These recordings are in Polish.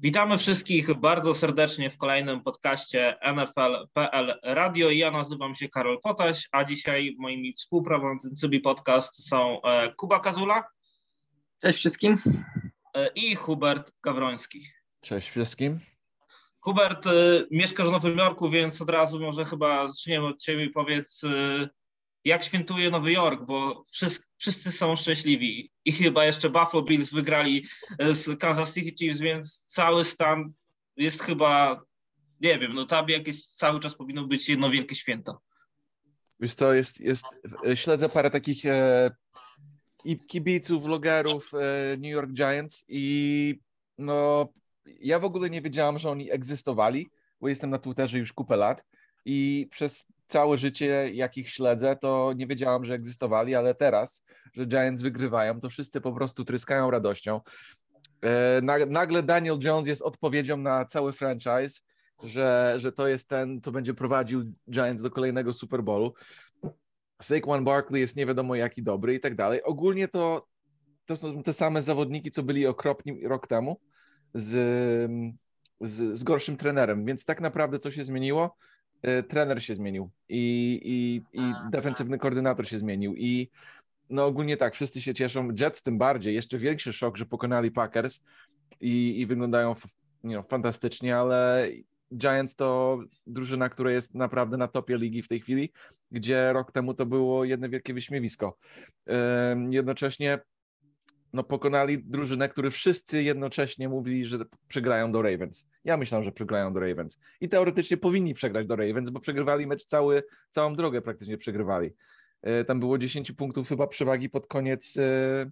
Witamy wszystkich bardzo serdecznie w kolejnym podcaście NFL.pl Radio. Ja nazywam się Karol Potaś, a dzisiaj moimi współprowadzącymi podcast są e, Kuba Kazula. Cześć wszystkim. E, I Hubert Gawroński. Cześć wszystkim. Hubert, e, mieszkasz w Nowym Jorku, więc od razu może chyba zaczniemy od ciebie. Powiedz, jak świętuje Nowy Jork, bo wszyscy, wszyscy, są szczęśliwi i chyba jeszcze Buffalo Bills wygrali z Kansas City Chiefs, więc cały stan jest chyba, nie wiem, no tam jakieś cały czas powinno być jedno wielkie święto. Wiesz co, jest, jest śledzę parę takich e, kibiców, vlogerów e, New York Giants i no ja w ogóle nie wiedziałam, że oni egzystowali, bo jestem na Twitterze już kupę lat i przez całe życie, jak ich śledzę, to nie wiedziałam, że egzystowali, ale teraz, że Giants wygrywają, to wszyscy po prostu tryskają radością. E, nagle Daniel Jones jest odpowiedzią na cały franchise, że, że to jest ten, co będzie prowadził Giants do kolejnego Super Bowlu. Saquon Barkley jest nie wiadomo jaki dobry i tak dalej. Ogólnie to, to są te same zawodniki, co byli okropni rok temu z, z, z gorszym trenerem, więc tak naprawdę co się zmieniło? E, trener się zmienił i, i, i defensywny koordynator się zmienił i no ogólnie tak, wszyscy się cieszą. Jets tym bardziej, jeszcze większy szok, że pokonali Packers i, i wyglądają you know, fantastycznie, ale Giants to drużyna, która jest naprawdę na topie ligi w tej chwili, gdzie rok temu to było jedno wielkie wyśmiewisko. Jednocześnie no, pokonali drużynę, który wszyscy jednocześnie mówili, że przegrają do Ravens. Ja myślałem, że przegrają do Ravens. I teoretycznie powinni przegrać do Ravens, bo przegrywali mecz cały, całą drogę praktycznie przegrywali. E, tam było 10 punktów chyba przewagi pod koniec. E,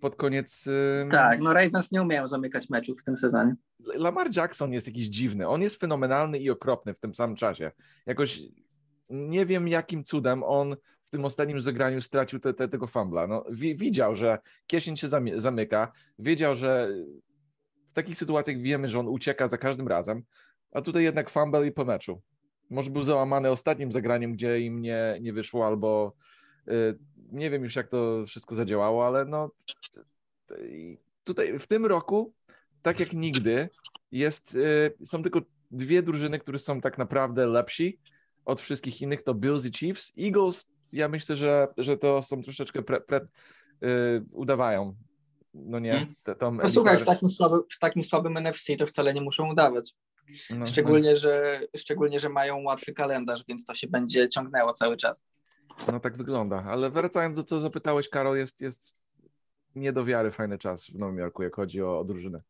pod koniec. E, tak, no Ravens nie umieją zamykać meczów w tym sezonie. Lamar Jackson jest jakiś dziwny. On jest fenomenalny i okropny w tym samym czasie. Jakoś nie wiem jakim cudem on w tym ostatnim zagraniu stracił te, te, tego fumbla. No, widział, że kieszeń się zamyka, wiedział, że w takich sytuacjach wiemy, że on ucieka za każdym razem, a tutaj jednak fumble i po meczu. Może był załamany ostatnim zagraniem, gdzie im nie, nie wyszło, albo y, nie wiem już jak to wszystko zadziałało, ale no tutaj w tym roku, tak jak nigdy, jest, y, są tylko dwie drużyny, które są tak naprawdę lepsi od wszystkich innych, to Bills i Chiefs. Eagles ja myślę, że, że to są troszeczkę pre, pre, yy, udawają. No nie? Hmm. To, no słuchaj, w takim, słaby, w takim słabym NFC to wcale nie muszą udawać. No, szczególnie, no. Że, szczególnie, że mają łatwy kalendarz, więc to się będzie ciągnęło cały czas. No tak wygląda. Ale wracając do co zapytałeś, Karol, jest, jest nie do wiary fajny czas w Nowym Jorku, jak chodzi o, o drużynę.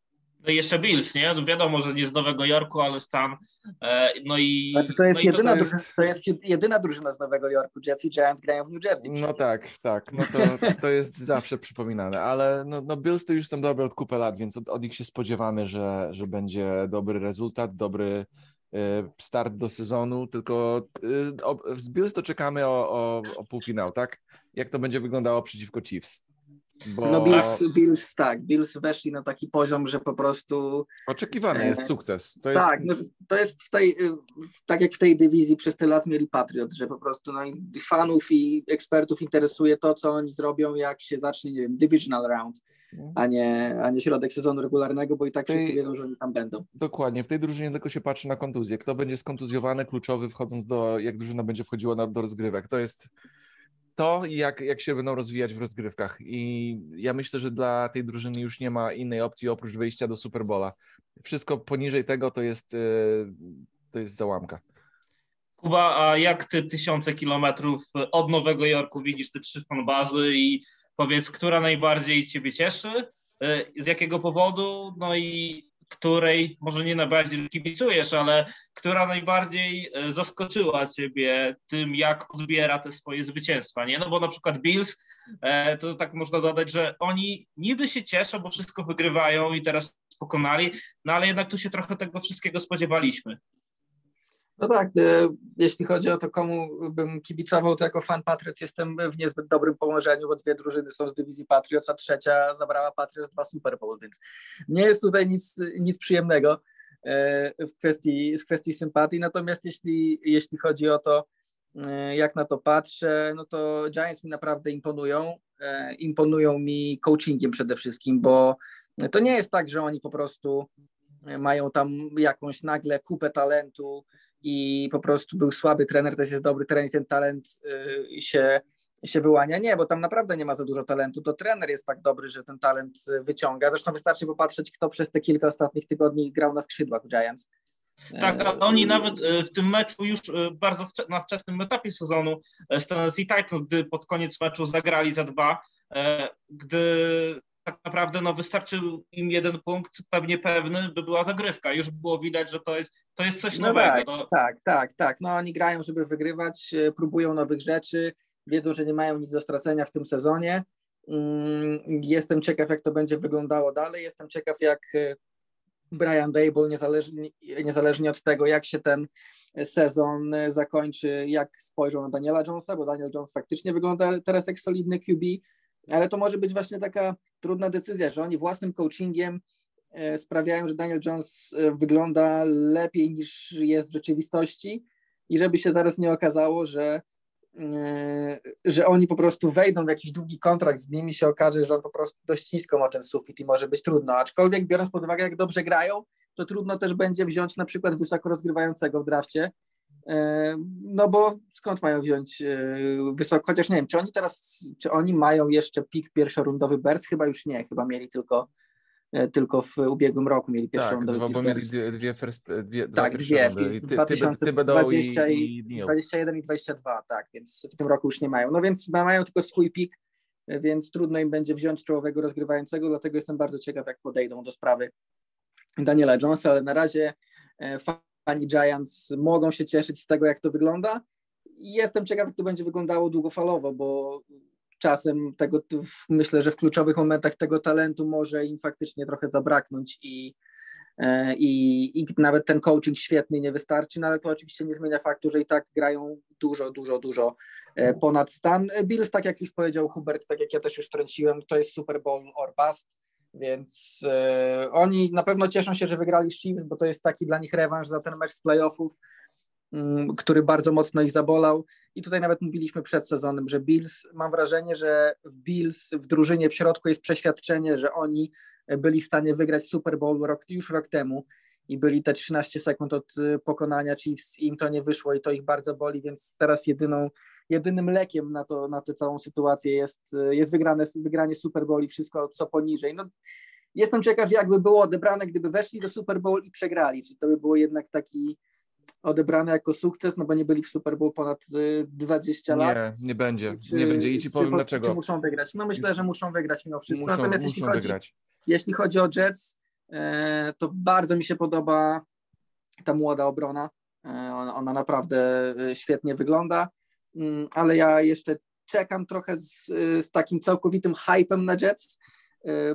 No i jeszcze Bills, nie? No wiadomo, że nie z Nowego Jorku, ale stan. E, no i. Znaczy to, jest no jedyna to, jest... Drużyna, to jest jedyna drużyna z Nowego Jorku. Jets i Giants grają w New Jersey. No tak, tak. No to, to jest zawsze przypominane, ale no, no Bills to już są dobre od kupę lat, więc od, od nich się spodziewamy, że, że będzie dobry rezultat, dobry e, start do sezonu, tylko e, z Bills to czekamy o, o, o półfinał, tak? Jak to będzie wyglądało przeciwko Chiefs? Bo... No Bills, Bills, tak, Bills weszli na taki poziom, że po prostu... Oczekiwany jest e, sukces. To jest... Tak, no, to jest w tej, tak jak w tej dywizji przez te lat mieli Patriot, że po prostu no, fanów i ekspertów interesuje to, co oni zrobią, jak się zacznie, nie wiem, divisional round, mhm. a nie, a nie środek sezonu regularnego, bo i tak tej... wszyscy wiedzą, że oni tam będą. Dokładnie, w tej drużynie tylko się patrzy na kontuzję. Kto będzie skontuzjowany, kluczowy, wchodząc do, jak drużyna będzie wchodziła na, do rozgrywek. To jest to jak, jak się będą rozwijać w rozgrywkach. I ja myślę, że dla tej drużyny już nie ma innej opcji oprócz wyjścia do Superbola. Wszystko poniżej tego to jest, e, to jest załamka. Kuba, a jak ty tysiące kilometrów od Nowego Jorku widzisz te trzy fanbazy i powiedz, która najbardziej ciebie cieszy, e, z jakiego powodu, no i której może nie najbardziej kibicujesz, ale która najbardziej e, zaskoczyła ciebie tym, jak odbiera te swoje zwycięstwa, nie? No bo na przykład Bills, e, to tak można dodać, że oni niby się cieszą, bo wszystko wygrywają i teraz pokonali, no ale jednak tu się trochę tego wszystkiego spodziewaliśmy. No tak, e, jeśli chodzi o to, komu bym kibicował, to jako fan Patriot jestem w niezbyt dobrym położeniu, bo dwie drużyny są z dywizji Patriots, a trzecia zabrała Patriots dwa Super Bowl, więc nie jest tutaj nic, nic przyjemnego e, w kwestii, w kwestii sympatii. Natomiast jeśli, jeśli chodzi o to, e, jak na to patrzę, no to Giants mi naprawdę imponują. Imponują mi coachingiem przede wszystkim, bo to nie jest tak, że oni po prostu mają tam jakąś nagle kupę talentu i po prostu był słaby trener, to jest dobry trener, ten talent y, się, się wyłania. Nie, bo tam naprawdę nie ma za dużo talentu. To trener jest tak dobry, że ten talent wyciąga. Zresztą wystarczy popatrzeć, kto przez te kilka ostatnich tygodni grał na skrzydłach Giants. Tak, ale oni nawet w tym meczu już bardzo na wczesnym etapie sezonu z Tennessee Titans, gdy pod koniec meczu zagrali za dwa, gdy tak naprawdę no, wystarczył im jeden punkt, pewnie pewny by była dogrywka. Już było widać, że to jest, to jest coś no nowego. Tak, to... tak, tak, tak. No oni grają, żeby wygrywać, próbują nowych rzeczy, wiedzą, że nie mają nic do stracenia w tym sezonie. Mm, jestem ciekaw, jak to będzie wyglądało dalej. Jestem ciekaw, jak Brian Dable, niezależnie, niezależnie od tego, jak się ten sezon zakończy, jak spojrzą na Daniela Jonesa, bo Daniel Jones faktycznie wygląda teraz jak solidny QB, ale to może być właśnie taka trudna decyzja, że oni własnym coachingiem e, sprawiają, że Daniel Jones e, wygląda lepiej niż jest w rzeczywistości i żeby się zaraz nie okazało, że E, że oni po prostu wejdą w jakiś długi kontrakt z nimi, się okaże, że on po prostu dość nisko ma ten sufit i może być trudno. Aczkolwiek biorąc pod uwagę, jak dobrze grają, to trudno też będzie wziąć na przykład wysoko rozgrywającego w drafcie, no bo skąd mają wziąć e, wysoko, chociaż nie wiem, czy oni teraz, czy oni mają jeszcze pik pierwszorundowy Bears? Chyba już nie, chyba mieli tylko E, tylko w ubiegłym roku mieli pierwszą tak, dwa, bo mieli dwie, dwie, first, dwie Tak, dwie, ty, 2020 i, i 21 i 22, tak, więc w tym roku już nie mają. No więc mają tylko swój pik, e, więc trudno im będzie wziąć czołowego rozgrywającego, dlatego jestem bardzo ciekaw, jak podejdą do sprawy Daniela Jonesa, ale na razie fani Giants mogą się cieszyć z tego, jak to wygląda. Jestem ciekaw, jak to będzie wyglądało długofalowo, bo czasem tego, myślę, że w kluczowych momentach tego talentu może im faktycznie trochę zabraknąć i, e, i, i nawet ten coaching świetny nie wystarczy, no ale to oczywiście nie zmienia faktu, że i tak grają dużo, dużo, dużo e, ponad stan. Bills, tak jak już powiedział Hubert, tak jak ja też już trąciłem, to jest Super Bowl or bust, więc e, oni na pewno cieszą się, że wygrali z Chiefs, bo to jest taki dla nich rewanż za ten mecz z playoffów, Mm, który bardzo mocno ich zabolał. I tutaj nawet mówiliśmy przed sezonem, że Bills, mam wrażenie, że w Bills, w drużynie w środku jest przeświadczenie, że oni byli w stanie wygrać Super Bowl rok, już rok temu i byli te 13 sekund od y, pokonania Chiefs im to nie wyszło i to ich bardzo boli, więc teraz jedyną, jedynym lekiem na, to, na tę całą sytuację jest, jest wygrane, wygranie Super Bowl i wszystko co poniżej. No, jestem ciekaw, jakby było odebrane, gdyby weszli do Super Bowl i przegrali. Czy to by było jednak taki odebrane jako sukces, no bo nie byli w Super Bowl ponad 20 y, lat. Nie, nie będzie, czy, nie będzie i ci powiem czy, dlaczego. Czy muszą wygrać? No myślę, że muszą wygrać mimo wszystko. Muszą, Natomiast muszą jeśli, chodzi, wygrać. jeśli chodzi o Jets, e, to bardzo mi się podoba ta młoda obrona. E, ona, ona naprawdę e, świetnie wygląda, ale ja jeszcze czekam trochę z, z takim całkowitym hypem na Jets,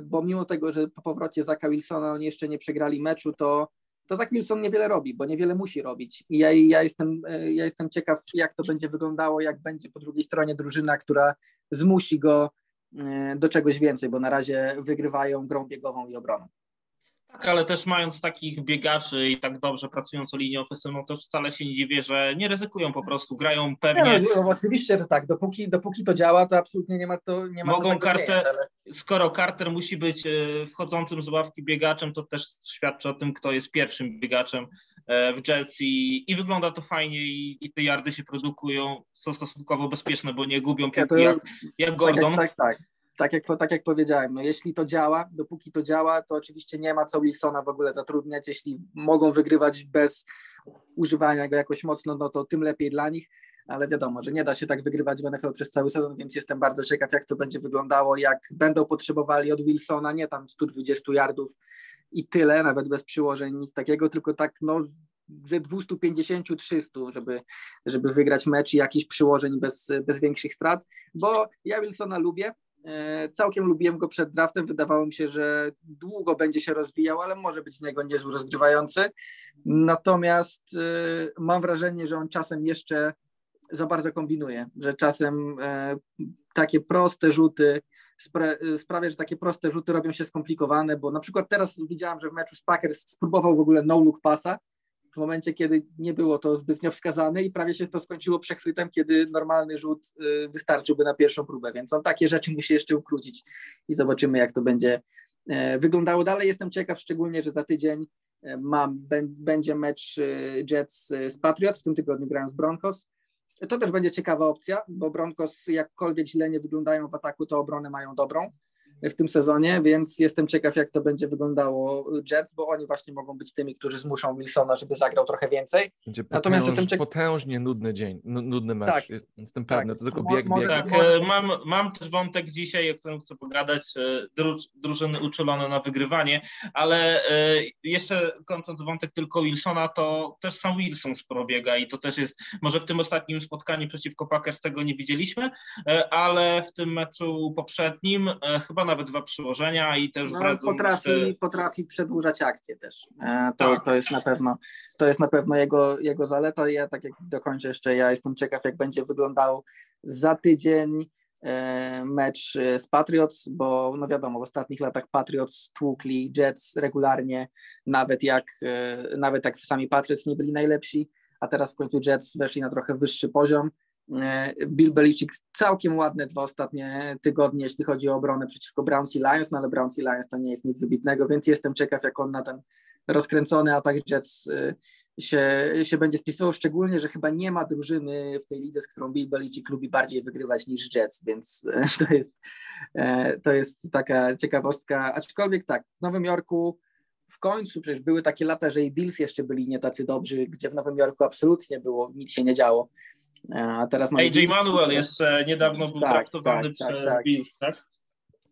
bo mimo tego, że po powrocie Zaka Wilsona oni jeszcze nie przegrali meczu, to to Zach Wilson niewiele robi, bo niewiele musi robić. I ja, ja, jestem, ja jestem ciekaw, jak to będzie wyglądało, jak będzie po drugiej stronie drużyna, która zmusi go e, do czegoś więcej, bo na razie wygrywają grą biegową i obroną. Tak, ale też mając takich biegaczy i tak dobrze pracującą linię ofensywną, to wcale się nie dziwię, że nie ryzykują po prostu, grają pewnie. Nie, no, no, oczywiście, że tak, dopóki, dopóki to działa, to absolutnie nie ma to nie ma Mogą kartę, ale... skoro Carter musi być e, wchodzącym z ławki biegaczem, to też świadczy o tym, kto jest pierwszym biegaczem e, w Jets i, i wygląda to fajnie i, i te yardy się produkują, są stosunkowo bezpieczne, bo nie gubią piłki ja to, jak, jak Gordon. Tak, tak, tak tak jak, tak jak powiedziałem, no jeśli to działa, dopóki to działa, to oczywiście nie ma co Wilsona w ogóle zatrudniać. Jeśli mogą wygrywać bez używania go jakoś mocno, no to tym lepiej dla nich, ale wiadomo, że nie da się tak wygrywać w NFL przez cały sezon, więc jestem bardzo ciekaw, jak to będzie wyglądało, jak będą potrzebowali od Wilsona, nie tam 120 yardów i tyle, nawet bez przyłożeń, nic takiego, tylko tak no ze 250-300, żeby, żeby wygrać mecz i jakichś przyłożeń bez, bez większych strat, bo ja Wilsona lubię, całkiem lubiłem go przed draftem. Wydawało mi się, że długo będzie się rozwijał, ale może być z niego niezły rozgrywający. Natomiast e, mam wrażenie, że on czasem jeszcze za bardzo kombinuje, że czasem e, takie proste rzuty sprawia, że takie proste rzuty robią się skomplikowane, bo na przykład teraz widziałem, że w meczu z Packers spróbował w ogóle no-look pasa, w momencie, kiedy nie było to zbytnio wskazane i prawie się to skończyło przechwytem, kiedy normalny rzut y, wystarczyłby na pierwszą próbę, więc on takie rzeczy musi jeszcze ukrócić i zobaczymy, jak to będzie e, wyglądało dalej. Jestem ciekaw, szczególnie, że za tydzień mam, będzie mecz Jets z Patriots, w tym tygodniu grają z Broncos. To też będzie ciekawa opcja, bo Broncos jakkolwiek źle nie wyglądają w ataku, to obronę mają dobrą w tym sezonie, więc jestem ciekaw, jak to będzie wyglądaało Jets, bo oni właśnie mogą być tymi, którzy zmuszą Wilsona, żeby zagrał trochę więcej. Będzie Natomiast potęż, jestem potężnie nudny dzień, nudny mecz. Tak, jestem pewny, tak. to tylko bieg, bieg. Tak, mam, mam też wątek dzisiaj, o którym chcę pogadać, e, drużyny uczulone na wygrywanie, ale e, jeszcze kończąc wątek tylko Wilsona, to też sam Wilson sporo biega i to też jest, może w tym ostatnim spotkaniu przeciwko Packers tego nie widzieliśmy, ale w tym meczu poprzednim chyba nawet dwa przyłożenia i też no, potrafi, te... potrafi przedłużać akcje też. E, to, tak. to jest na pewno to jest na pewno jego, jego zaleta. Ja tak jak dokończę jeszcze, ja jestem ciekaw, jak będzie wyglądał za tydzień e, mecz z Patriots, bo no wiadomo, w ostatnich latach Patriots tłukli Jets regularnie, nawet jak, e, nawet jak sami Patriots nie byli najlepsi, a teraz w końcu Jets weszli na trochę wyższy poziom E, Bill Belichick całkiem ładne dwa ostatnie tygodnie, jeśli chodzi o obronę przeciwko Browns i Lions, no ale Browns i Lions to nie jest nic wybitnego, więc jestem ciekaw, jak on na ten rozkręcony atak Jets e, się, się będzie spisywał, szczególnie, że chyba nie ma drużyny w tej lidze, z którą Bill Belichick lubi bardziej wygrywać niż Jets, więc e, to jest, to jest taka ciekawostka, aczkolwiek tak, w Nowym Jorku w końcu przecież były takie lata, że i Bills jeszcze byli nie tacy dobrzy, gdzie w Nowym Jorku absolutnie było, nic się nie działo. A teraz mamy AJ Manuel jeszcze niedawno był tak, draftowany tak, przez tak, Bills, tak?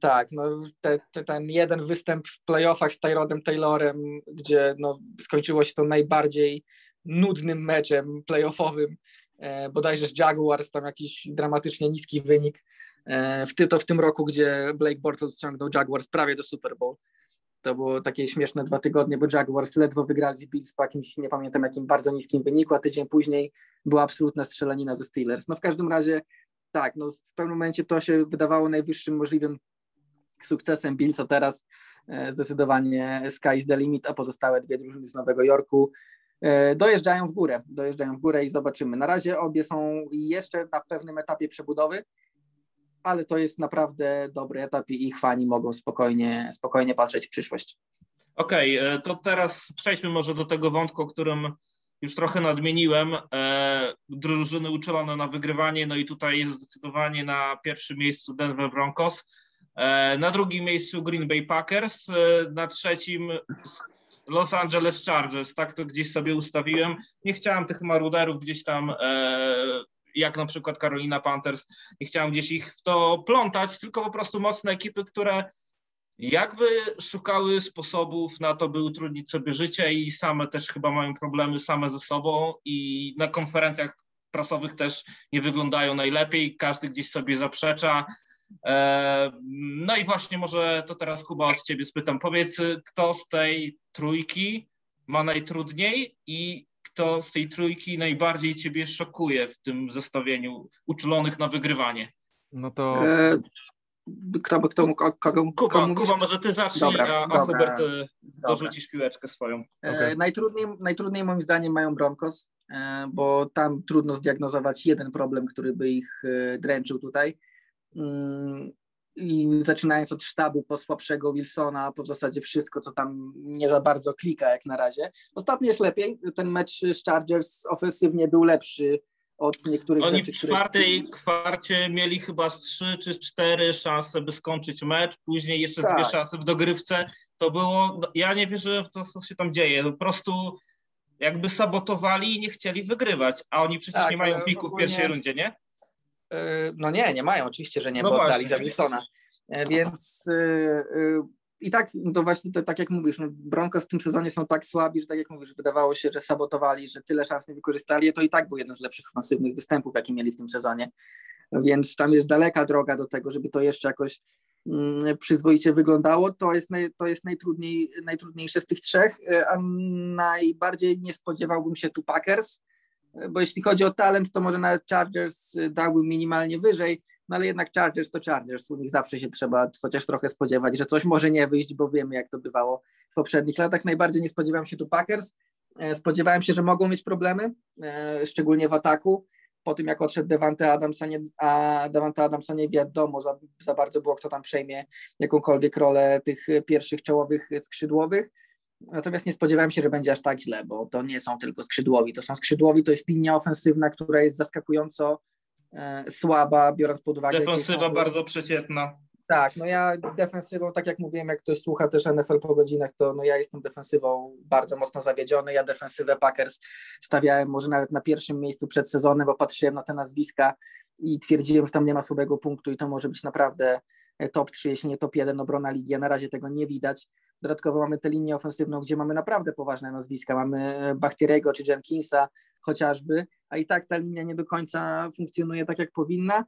Tak, no te, te, ten jeden występ w playoffach z Tyrodem Taylorem, gdzie no, skończyło się to najbardziej nudnym meczem playoffowym, e, bodajże z Jaguars, tam jakiś dramatycznie niski wynik. E, w, to w tym roku, gdzie Blake Bortles ściągnął Jaguars prawie do Super Bowl. To było takie śmieszne dwa tygodnie, bo Jaguars ledwo wygrali z Bills po jakimś, nie pamiętam jakim bardzo niskim wyniku, a tydzień później była absolutna strzelanina ze Steelers. No w każdym razie tak, no w pewnym momencie to się wydawało najwyższym możliwym sukcesem Bills, a teraz e, zdecydowanie sky is the limit, a pozostałe dwie drużyny z Nowego Jorku e, dojeżdżają w górę, dojeżdżają w górę i zobaczymy. Na razie obie są jeszcze na pewnym etapie przebudowy, ale to jest naprawdę dobry etap i ich fani mogą spokojnie, spokojnie patrzeć w przyszłość. Okej, okay, e, to teraz przejdźmy może do tego wątku, o którym już trochę nadmieniłem. E, drużyny uczulone na wygrywanie, no i tutaj jest zdecydowanie na pierwszym miejscu Denver Broncos, e, na drugim miejscu Green Bay Packers, na trzecim Los Angeles Chargers, tak to gdzieś sobie ustawiłem. Nie chciałem tych maruderów gdzieś tam jak na przykład Carolina Panthers. Nie chciałem gdzieś ich w to plątać, tylko po prostu mocne ekipy, które jakby szukały sposobów na to, by utrudnić sobie życie i same też chyba mają problemy same ze sobą i na konferencjach prasowych też nie wyglądają najlepiej, każdy gdzieś sobie zaprzecza. E, no i właśnie może to teraz Kuba od Ciebie spytam. Powiedz, kto z tej trójki ma najtrudniej i kto z tej trójki najbardziej ciebie szokuje w tym zestawieniu uczulonych na wygrywanie? No to... E, kto by kto mógł, kogo, Kuba, Kuba, może ty zacznij, dobra, a, a Hubert e, dorzucisz piłeczkę swoją. Okay. E, najtrudniej, najtrudniej moim zdaniem mają Broncos, e, bo tam trudno zdiagnozować jeden problem, który by ich e, dręczył tutaj. Mm, i zaczynając od sztabu po słabszego Wilsona, po w zasadzie wszystko, co tam nie za bardzo klika jak na razie. Ostatnio jest lepiej, ten mecz z Chargers ofensywnie był lepszy od niektórych Oni rzeczy, w czwartej które... kwarcie mieli chyba trzy czy cztery szanse, by skończyć mecz, później jeszcze tak. dwie szanse w dogrywce. To było, ja nie wierzę w to, co się tam dzieje. Po prostu jakby sabotowali i nie chcieli wygrywać, a oni przecież tak, nie mają piku w pierwszej rundzie, nie? E, no nie, nie mają, oczywiście, że nie, no bo właśnie. oddali za Wilsona. E, więc e, i tak, to właśnie to, tak jak mówisz, no Broncos w tym sezonie są tak słabi, że tak jak mówisz, wydawało się, że sabotowali, że tyle szans nie wykorzystali, to i tak był jeden z lepszych ofensywnych występów, jaki mieli w tym sezonie. Więc tam jest daleka droga do tego, żeby to jeszcze jakoś mm, przyzwoicie wyglądało. To jest, naj, to jest najtrudniej, najtrudniejsze z tych trzech, a najbardziej nie spodziewałbym się tu Packers, bo jeśli chodzi o talent, to może nawet Chargers dałby minimalnie wyżej, no ale jednak Chargers to Chargers, u nich zawsze się trzeba chociaż trochę spodziewać, że coś może nie wyjść, bo wiemy jak to bywało w poprzednich latach. Najbardziej nie spodziewałem się tu Packers, e, spodziewałem się, że mogą mieć problemy, e, szczególnie w ataku, po tym jak odszedł Devante Adams, a, nie, a Devante Adams, nie wiadomo za, za bardzo było, kto tam przejmie jakąkolwiek rolę tych pierwszych czołowych skrzydłowych. Natomiast nie spodziewałem się, że będzie aż tak źle, bo to nie są tylko skrzydłowi. To są skrzydłowi, to jest linia ofensywna, która jest zaskakująco e, słaba, biorąc pod uwagę. Defensywa są... bardzo przeciętna. Tak, no ja defensywą, tak jak mówiłem, jak ktoś słucha też NFL po godzinach, to no ja jestem defensywą bardzo mocno zawiedziony. Ja defensywę Packers stawiałem może nawet na pierwszym miejscu przed sezonem, bo patrzyłem na te nazwiska i twierdziłem, że tam nie ma słabego punktu i to może być naprawdę top 3, jeśli nie top 1 obrona ligi, a na razie tego nie widać. Dodatkowo mamy tę linię ofensywną, gdzie mamy naprawdę poważne nazwiska. Mamy Bachtieriego czy Jenkinsa chociażby, a i tak ta linia nie do końca funkcjonuje tak, jak powinna.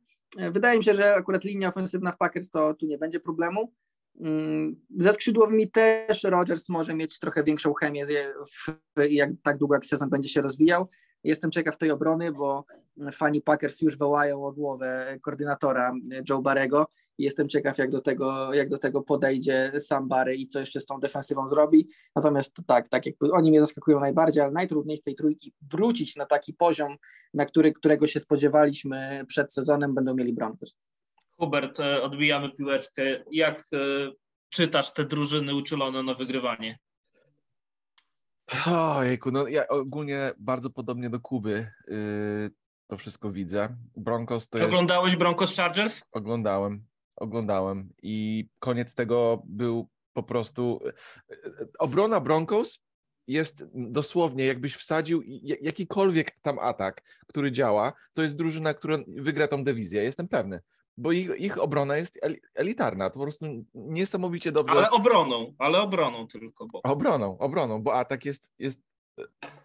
Wydaje mi się, że akurat linia ofensywna w Packers to tu nie będzie problemu. Mm, ze skrzydłowymi też Rodgers może mieć trochę większą chemię, w, jak tak długo jak sezon będzie się rozwijał. Jestem ciekaw tej obrony, bo fani Packers już wołają o głowę koordynatora Joe Barego Jestem ciekaw, jak do tego, jak do tego podejdzie sam Barry i co jeszcze z tą defensywą zrobi. Natomiast tak, tak jakby oni mnie zaskakują najbardziej, ale najtrudniej z tej trójki wrócić na taki poziom, na który, którego się spodziewaliśmy przed sezonem, będą mieli Broncos. Hubert, e, odbijamy piłeczkę. Jak e, czytasz te drużyny uczulone na wygrywanie? Ojejku, no ja ogólnie bardzo podobnie do Kuby yy, to wszystko widzę. Broncos to Oglądałeś jest... Broncos Chargers? Oglądałem oglądałem i koniec tego był po prostu obrona Broncos jest dosłownie, jakbyś wsadził jakikolwiek tam atak, który działa, to jest drużyna, która wygra tą dywizję, jestem pewny. Bo ich, ich obrona jest elitarna, to po prostu niesamowicie dobrze. Ale obroną, ale obroną tylko. Bo... Obroną, obroną, bo atak jest, jest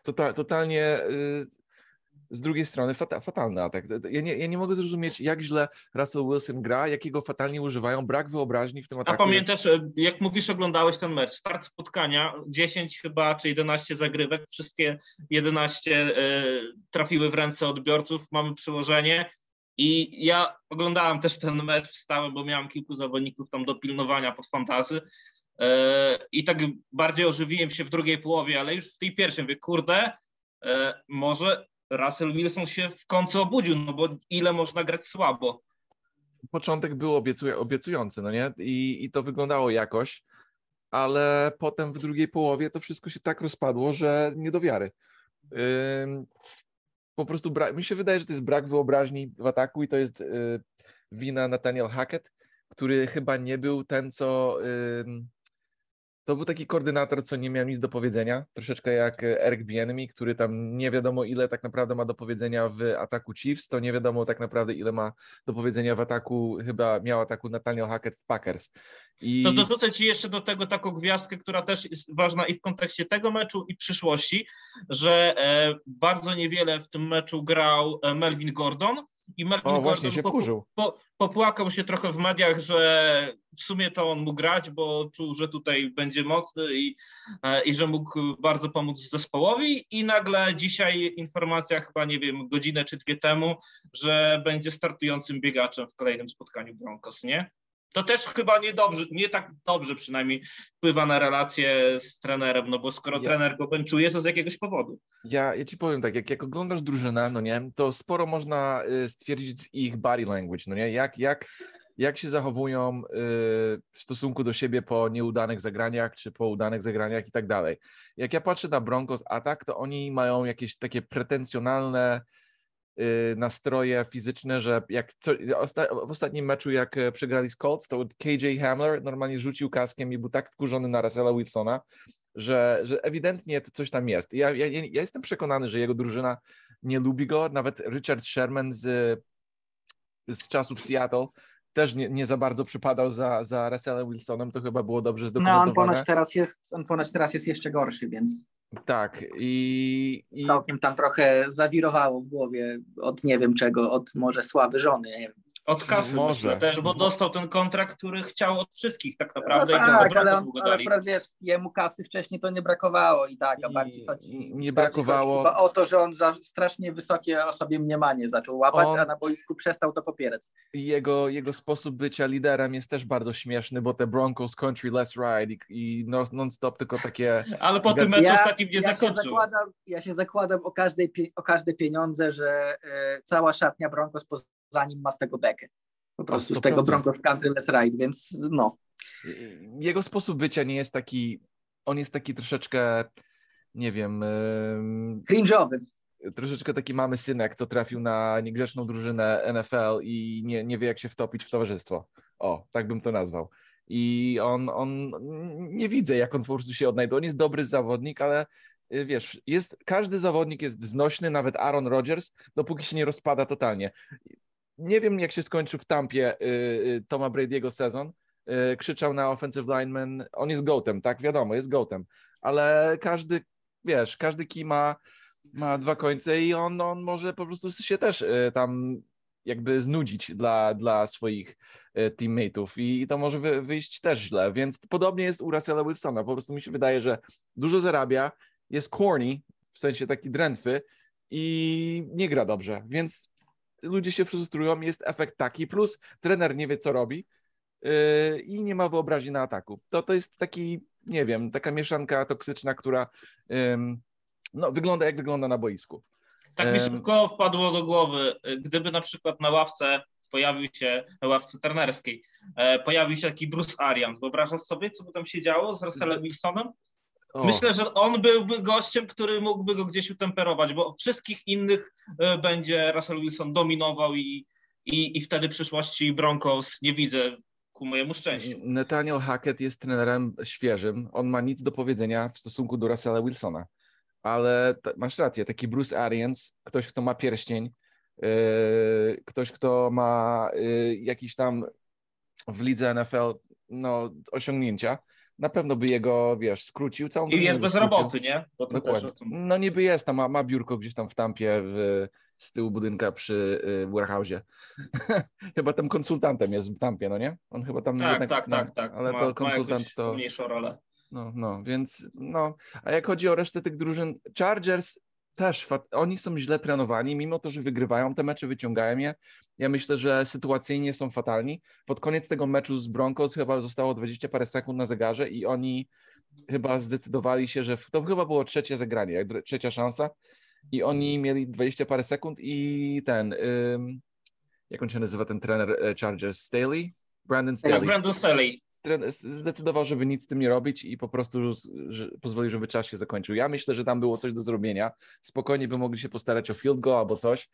tota, totalnie y, z drugiej strony fata, fatalny atak. Ja nie, ja nie mogę zrozumieć, jak źle Russell Wilson gra, jakiego fatalnie używają, brak wyobraźni w tym ataku. A pamiętasz, jest... jak mówisz, oglądałeś ten mecz, start spotkania, 10 chyba, czy 11 zagrywek, wszystkie 11 y, trafiły w ręce odbiorców, mamy przyłożenie i ja oglądałem też ten mecz, wstałem, bo miałem kilku zawodników tam do pilnowania pod fantazy y, i tak bardziej ożywiłem się w drugiej połowie, ale już w tej pierwszej mówię, kurde, może Russell Wilson się w końcu obudził, no bo ile można grać słabo. Początek był obiecuj obiecujący, no nie? I, I to wyglądało jakoś, ale potem w drugiej połowie to wszystko się tak rozpadło, że nie do wiary. Ym, po prostu mi się wydaje, że to jest brak wyobraźni w ataku i to jest yy, wina Nathaniel Hackett, który chyba nie był ten, co yy, to był taki koordynator, co nie miał nic do powiedzenia, troszeczkę jak Eric Bienemy, który tam nie wiadomo ile tak naprawdę ma do powiedzenia w ataku Chiefs, to nie wiadomo tak naprawdę ile ma do powiedzenia w ataku, chyba miał ataku Nathaniel Hackett w Packers. I... To dorzucę Ci jeszcze do tego taką gwiazdkę, która też jest ważna i w kontekście tego meczu i przyszłości, że e, bardzo niewiele w tym meczu grał e, Melvin Gordon, i Melvin o, właśnie się po, po, popłakał się trochę w mediach, że w sumie to on mógł grać, bo czuł, że tutaj będzie mocny i, e, i że mógł bardzo pomóc zespołowi i nagle dzisiaj informacja chyba, nie wiem, godzinę czy dwie temu, że będzie startującym biegaczem w kolejnym spotkaniu Broncos, nie? To też chyba nie dobrze, nie tak dobrze przynajmniej wpływa na relacje z trenerem, no bo skoro ja, trener go benczuje, to z jakiegoś powodu. Ja, ja ci powiem tak, jak, jak oglądasz drużynę, no nie, to sporo można y, stwierdzić z ich body language, no nie, jak, jak, jak się zachowują y, w stosunku do siebie po nieudanych zagraniach, czy po udanych zagraniach i tak dalej. Jak ja patrzę na Broncos atak, to oni mają jakieś takie pretensjonalne nastroje fizyczne, że jak co, w ostatnim meczu, jak e, przegrali z Colts, to KJ Hamler normalnie rzucił kaskiem i był tak wkurzony na Russella Wilsona, że, że ewidentnie to coś tam jest. Ja, ja, ja jestem przekonany, że jego drużyna nie lubi go. Nawet Richard Sherman z, z czasów Seattle też nie, nie za bardzo przypadał za, za Russellem Wilsonem, to chyba było dobrze zdokumentowane. No on ponoć teraz jest, on ponoć teraz jest jeszcze gorszy, więc... Tak, i, i, Całkiem tam trochę zawirowało w głowie od nie wiem czego, od może słaby żony, nie wiem. Od kasy Może. myślę też, bo dostał ten kontrakt, który chciał od wszystkich tak naprawdę. No tak, ale, ale, ale wiesz, jemu kasy wcześniej to nie brakowało i tak, a bardziej chodzi, nie brakowało. Chodzi o to, że on za strasznie wysokie o sobie mniemanie zaczął łapać, on... a na boisku przestał to popierać. Jego, jego sposób bycia liderem jest też bardzo śmieszny, bo te Broncos Country Let's Ride i, i non-stop tylko takie... Ale po tym meczu ja, ostatnim nie ja zakończył. Się zakładam, ja się zakładam o, każdej, o każde pieniądze, że y, cała szatnia Broncos zanim ma z tego bekę. Po prostu z tego Broncos Country Let's Ride, więc no. Jego sposób bycia nie jest taki on jest taki troszeczkę, nie wiem... Cringe'owy. Troszeczkę taki mamy synek, co trafił na niegrzeczną drużynę NFL i nie, nie wie, jak się wtopić w towarzystwo. O, tak bym to nazwał. I on, on nie widzę, jak on po prostu się odnajduje. On jest dobry zawodnik, ale y, wiesz, jest, każdy zawodnik jest znośny, nawet Aaron Rodgers, dopóki się nie rozpada totalnie. Nie wiem, jak się skończył w Tampie y, y, Toma Brady'ego sezon. Krzyczał na offensive lineman, on jest goatem, tak, wiadomo, jest goatem, ale każdy, wiesz, każdy key ma, ma dwa końce i on, on może po prostu się też tam jakby znudzić dla, dla swoich teammateów. I, to może wy, wyjść też źle, więc podobnie jest u Russella Wilsona, po prostu mi się wydaje, że dużo zarabia, jest corny, w sensie taki drętwy i nie gra dobrze, więc ludzie się frustrują, jest efekt taki, plus trener nie wie, co robi yy, i nie ma wyobraźni na ataku. To, to jest taki, nie wiem, taka mieszanka toksyczna, która yy, no, wygląda jak wygląda na boisku. Tak mi szybko wpadło do głowy, gdyby na przykład na ławce pojawił się, na ławce trenerskiej, e, pojawił się taki Bruce Arians. Wyobrażasz sobie, co by tam się działo z Russellem Wilsonem? O. Myślę, że on byłby gościem, który mógłby go gdzieś utemperować, bo wszystkich innych e, będzie Russell Wilson dominował i, i, i wtedy przyszłości Broncos nie widzę ku mojemu szczęściu. Nathaniel Hackett jest trenerem świeżym. On ma nic do powiedzenia w stosunku do Russella Wilsona ale masz rację, taki Bruce Arians, ktoś, kto ma pierścień, yy, ktoś, kto ma yy, jakiś tam w lidze NFL no, osiągnięcia, na pewno by jego, wiesz, skrócił całą I jest bez skrócił. roboty, nie? Dokładnie. No niby jest, tam ma, ma biurko gdzieś tam w tampie w, z tyłu budynka przy y, warehouse'ie. chyba tam konsultantem jest w tampie, no nie? On chyba tam... Tak, jednak, tak, no, tak, tak. Ale ma, to konsultant to... mniejszą rolę. No, no, więc no, a jak chodzi o resztę tych drużyn, Chargers też, oni są źle trenowani, mimo to, że wygrywają te mecze, wyciągają je. Ja myślę, że sytuacyjnie są fatalni. Pod koniec tego meczu z Broncos chyba zostało 20 parę sekund na zegarze i oni chyba zdecydowali się, że to chyba było trzecie zagranie, trzecia szansa i oni mieli 20 parę sekund i ten, jak on się nazywa ten trener e, Chargers, Staley? Brandon Staley. Tak, Brandon Staley zdecydował, żeby nic z tym nie robić i po prostu że pozwolił, żeby czas się zakończył. Ja myślę, że tam było coś do zrobienia. Spokojnie by mogli się postarać o field goal albo coś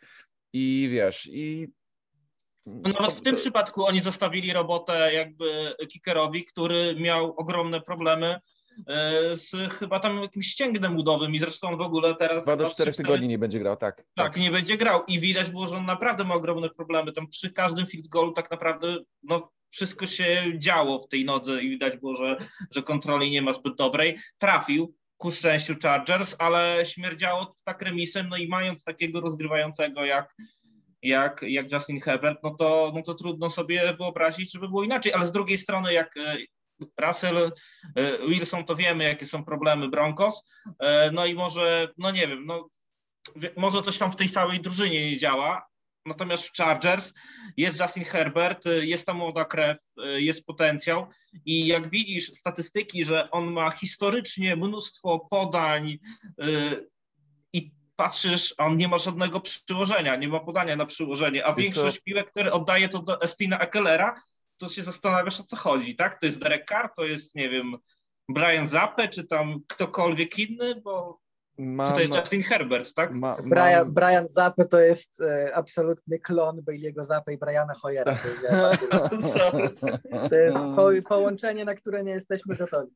i wiesz, i no nawet w tym przypadku oni zostawili robotę jakby kickerowi, który miał ogromne problemy e, z chyba tam jakimś ścięgnem udowym i zresztą w ogóle teraz... Dwa do czterech tygodni nie będzie grał, tak, tak. Tak, nie będzie grał i widać było, że on naprawdę ma ogromne problemy. Tam przy każdym field goalu tak naprawdę no, wszystko się działo w tej nodze i widać było, że, że kontroli nie ma zbyt dobrej. Trafił ku szczęściu Chargers, ale śmierdziało tak remisem, no i mając takiego rozgrywającego jak, jak, jak Justin Herbert, no to, no to trudno sobie wyobrazić, żeby było inaczej, ale z drugiej strony jak e, Russell e, Wilson, to wiemy, jakie są problemy Broncos, e, no i może, no nie wiem, no może coś tam w tej całej drużynie nie działa, Natomiast w Chargers jest Justin Herbert, jest ta młoda krew, jest potencjał i jak widzisz statystyki, że on ma historycznie mnóstwo podań y, i patrzysz, a on nie ma żadnego przyłożenia, nie ma podania na przyłożenie, a większość piłek, które oddaje to do Estina Ekelera, to się zastanawiasz o co chodzi, tak? To jest Derek Carr, to jest, nie wiem, Brian Zappe, czy tam ktokolwiek inny, bo Mam, to jest Justin Herbert, tak? Ma, Brian, Brian Zappe to jest e, absolutny klon Bailey'ego Zappe i Briana Hoyera. To jest po, połączenie, na które nie jesteśmy gotowi.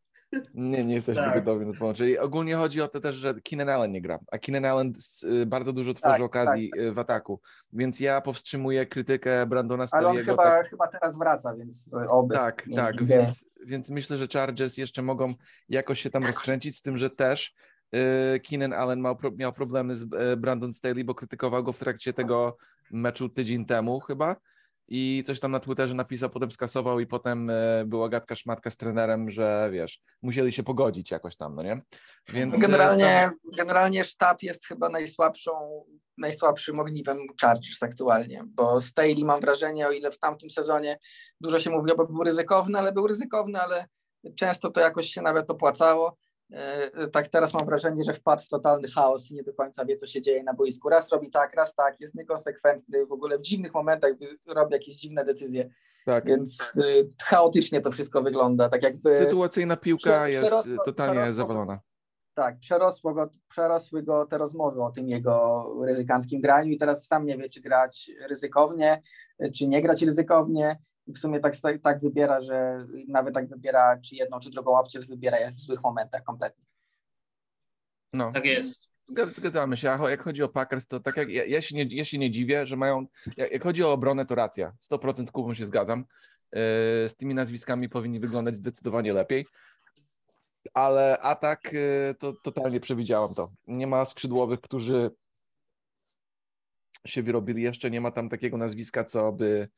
Nie, nie jesteśmy tak. gotowi na połączenie. I ogólnie chodzi o to też, że Keenan Allen nie gra, a Keenan Allen y, bardzo dużo tworzy tak, okazji tak, tak. w ataku, więc ja powstrzymuję krytykę Brandona Stalliego. Ale on chyba, tak... chyba teraz wraca, więc oby. Tak, tak, więc, więc myślę, że Chargers jeszcze mogą jakoś się tam rozkręcić, z tym, że też Keenan Allen miał, miał problemy z y, Brandon Staley, bo krytykował go w trakcie tego meczu tydzień temu chyba i coś tam na Twitterze napisał, potem skasował i potem y, była gadka szmatka z trenerem, że wiesz, musieli się pogodzić jakoś tam, no nie? Więc generalnie, tam... generalnie sztab jest chyba najsłabszą, najsłabszym ogniwem Chargers aktualnie, bo Staley mam wrażenie, o ile w tamtym sezonie dużo się mówiło, bo był ryzykowny, ale był ryzykowny, ale często to jakoś się nawet opłacało E, tak teraz mam wrażenie, że wpadł w totalny chaos i nie do końca wie, co się dzieje na boisku. Raz robi tak, raz tak, jest niekonsekwentny, w ogóle w dziwnych momentach robi jakieś dziwne decyzje. Tak. Więc y, chaotycznie to wszystko wygląda. Tak jakby Sytuacyjna piłka jest totalnie zawalona. Tak, przerosło go, przerosły go te rozmowy o tym jego ryzykanckim graniu i teraz sam nie wie, czy grać ryzykownie, czy nie grać ryzykownie w sumie tak, tak wybiera, że nawet tak wybiera, czy jedną, czy drugą opcję wybiera w złych momentach kompletnie. No. Tak jest. Zgadzamy się. A jak chodzi o Packers, to tak jak ja, ja, się, nie, ja się nie dziwię, że mają. Jak, jak chodzi o obronę, to racja. 100% Kubą się zgadzam. Yy, z tymi nazwiskami powinni wyglądać zdecydowanie lepiej. Ale atak yy, to totalnie przewidziałam to. Nie ma skrzydłowych, którzy się wyrobili jeszcze. Nie ma tam takiego nazwiska, co by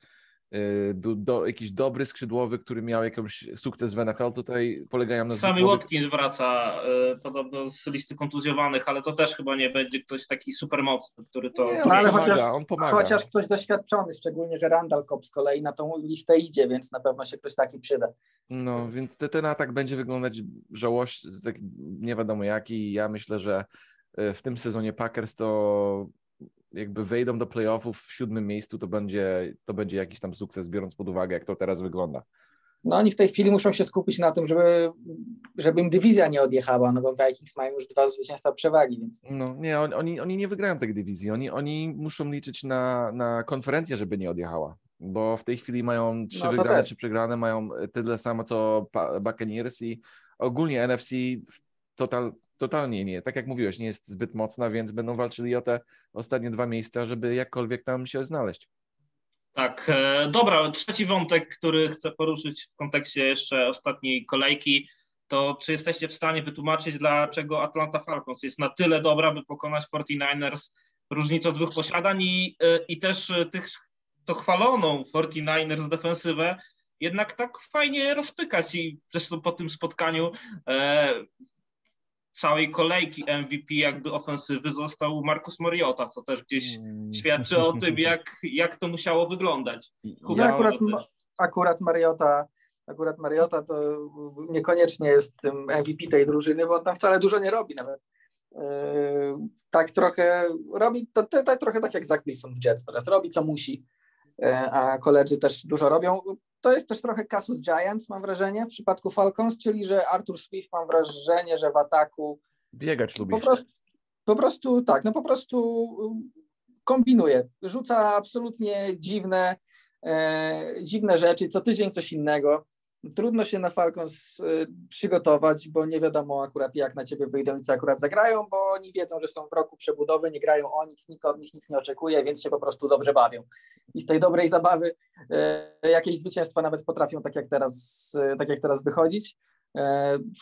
był do, jakiś dobry skrzydłowy, który miał jakiś sukces w NFL, tutaj polegają na... Sami Watkins wraca y, podobno z listy kontuzjowanych, ale to też chyba nie będzie ktoś taki super mocny, który to... Nie, no, ale pomaga, chociaż, on pomaga. chociaż ktoś doświadczony, szczególnie, że Randall Cobb z kolei na tą listę idzie, więc na pewno się ktoś taki przyda. No, więc ten atak będzie wyglądać żałość, tak nie wiadomo jaki. Ja myślę, że y, w tym sezonie Packers to jakby wejdą do playoffów w siódmym miejscu, to będzie, to będzie jakiś tam sukces, biorąc pod uwagę, jak to teraz wygląda. No oni w tej chwili muszą się skupić na tym, żeby, żeby im dywizja nie odjechała, no bo Vikings mają już dwa zwycięstwa przewagi, więc... No nie, oni, oni nie wygrają tej dywizji, oni, oni muszą liczyć na, na konferencję, żeby nie odjechała, bo w tej chwili mają trzy no, wygrane, trzy przegrane, mają tyle samo co Buccaneers i ogólnie NFC total, totalnie nie. Tak jak mówiłeś, nie jest zbyt mocna, więc będą walczyli o te ostatnie dwa miejsca, żeby jakkolwiek tam się znaleźć. Tak, e, dobra, trzeci wątek, który chcę poruszyć w kontekście jeszcze ostatniej kolejki, to czy jesteście w stanie wytłumaczyć, dlaczego Atlanta Falcons jest na tyle dobra, by pokonać 49ers różnicą dwóch posiadań i, e, i też tych, to chwaloną 49ers defensywę jednak tak fajnie rozpykać i zresztą po tym spotkaniu e, całej kolejki MVP jakby ofensywy został Marcus Mariota, co też gdzieś mm. świadczy o tym, jak, jak to musiało wyglądać. Kuba, ja akurat, akurat Mariota akurat Mariota to niekoniecznie jest tym MVP tej drużyny, bo on tam wcale dużo nie robi nawet. Yy, tak trochę robi, to, to, to trochę tak jak Zach Wilson w Jets teraz, robi co musi, yy, a koledzy też dużo robią to jest też trochę kasus Giants, mam wrażenie, w przypadku Falcons, czyli że Arthur Swift mam wrażenie, że w ataku biegać lubi. Po prostu, po prostu tak, no po prostu kombinuje. Rzuca absolutnie dziwne, e, dziwne rzeczy, co tydzień coś innego. Trudno się na Falcons y, przygotować, bo nie wiadomo akurat jak na ciebie wyjdą i co akurat zagrają, bo oni wiedzą, że są w roku przebudowy, nie grają o nic, nikt od nich nic nie oczekuje, więc się po prostu dobrze bawią. I z tej dobrej zabawy y, jakieś zwycięstwa nawet potrafią tak jak teraz, y, tak jak teraz wychodzić.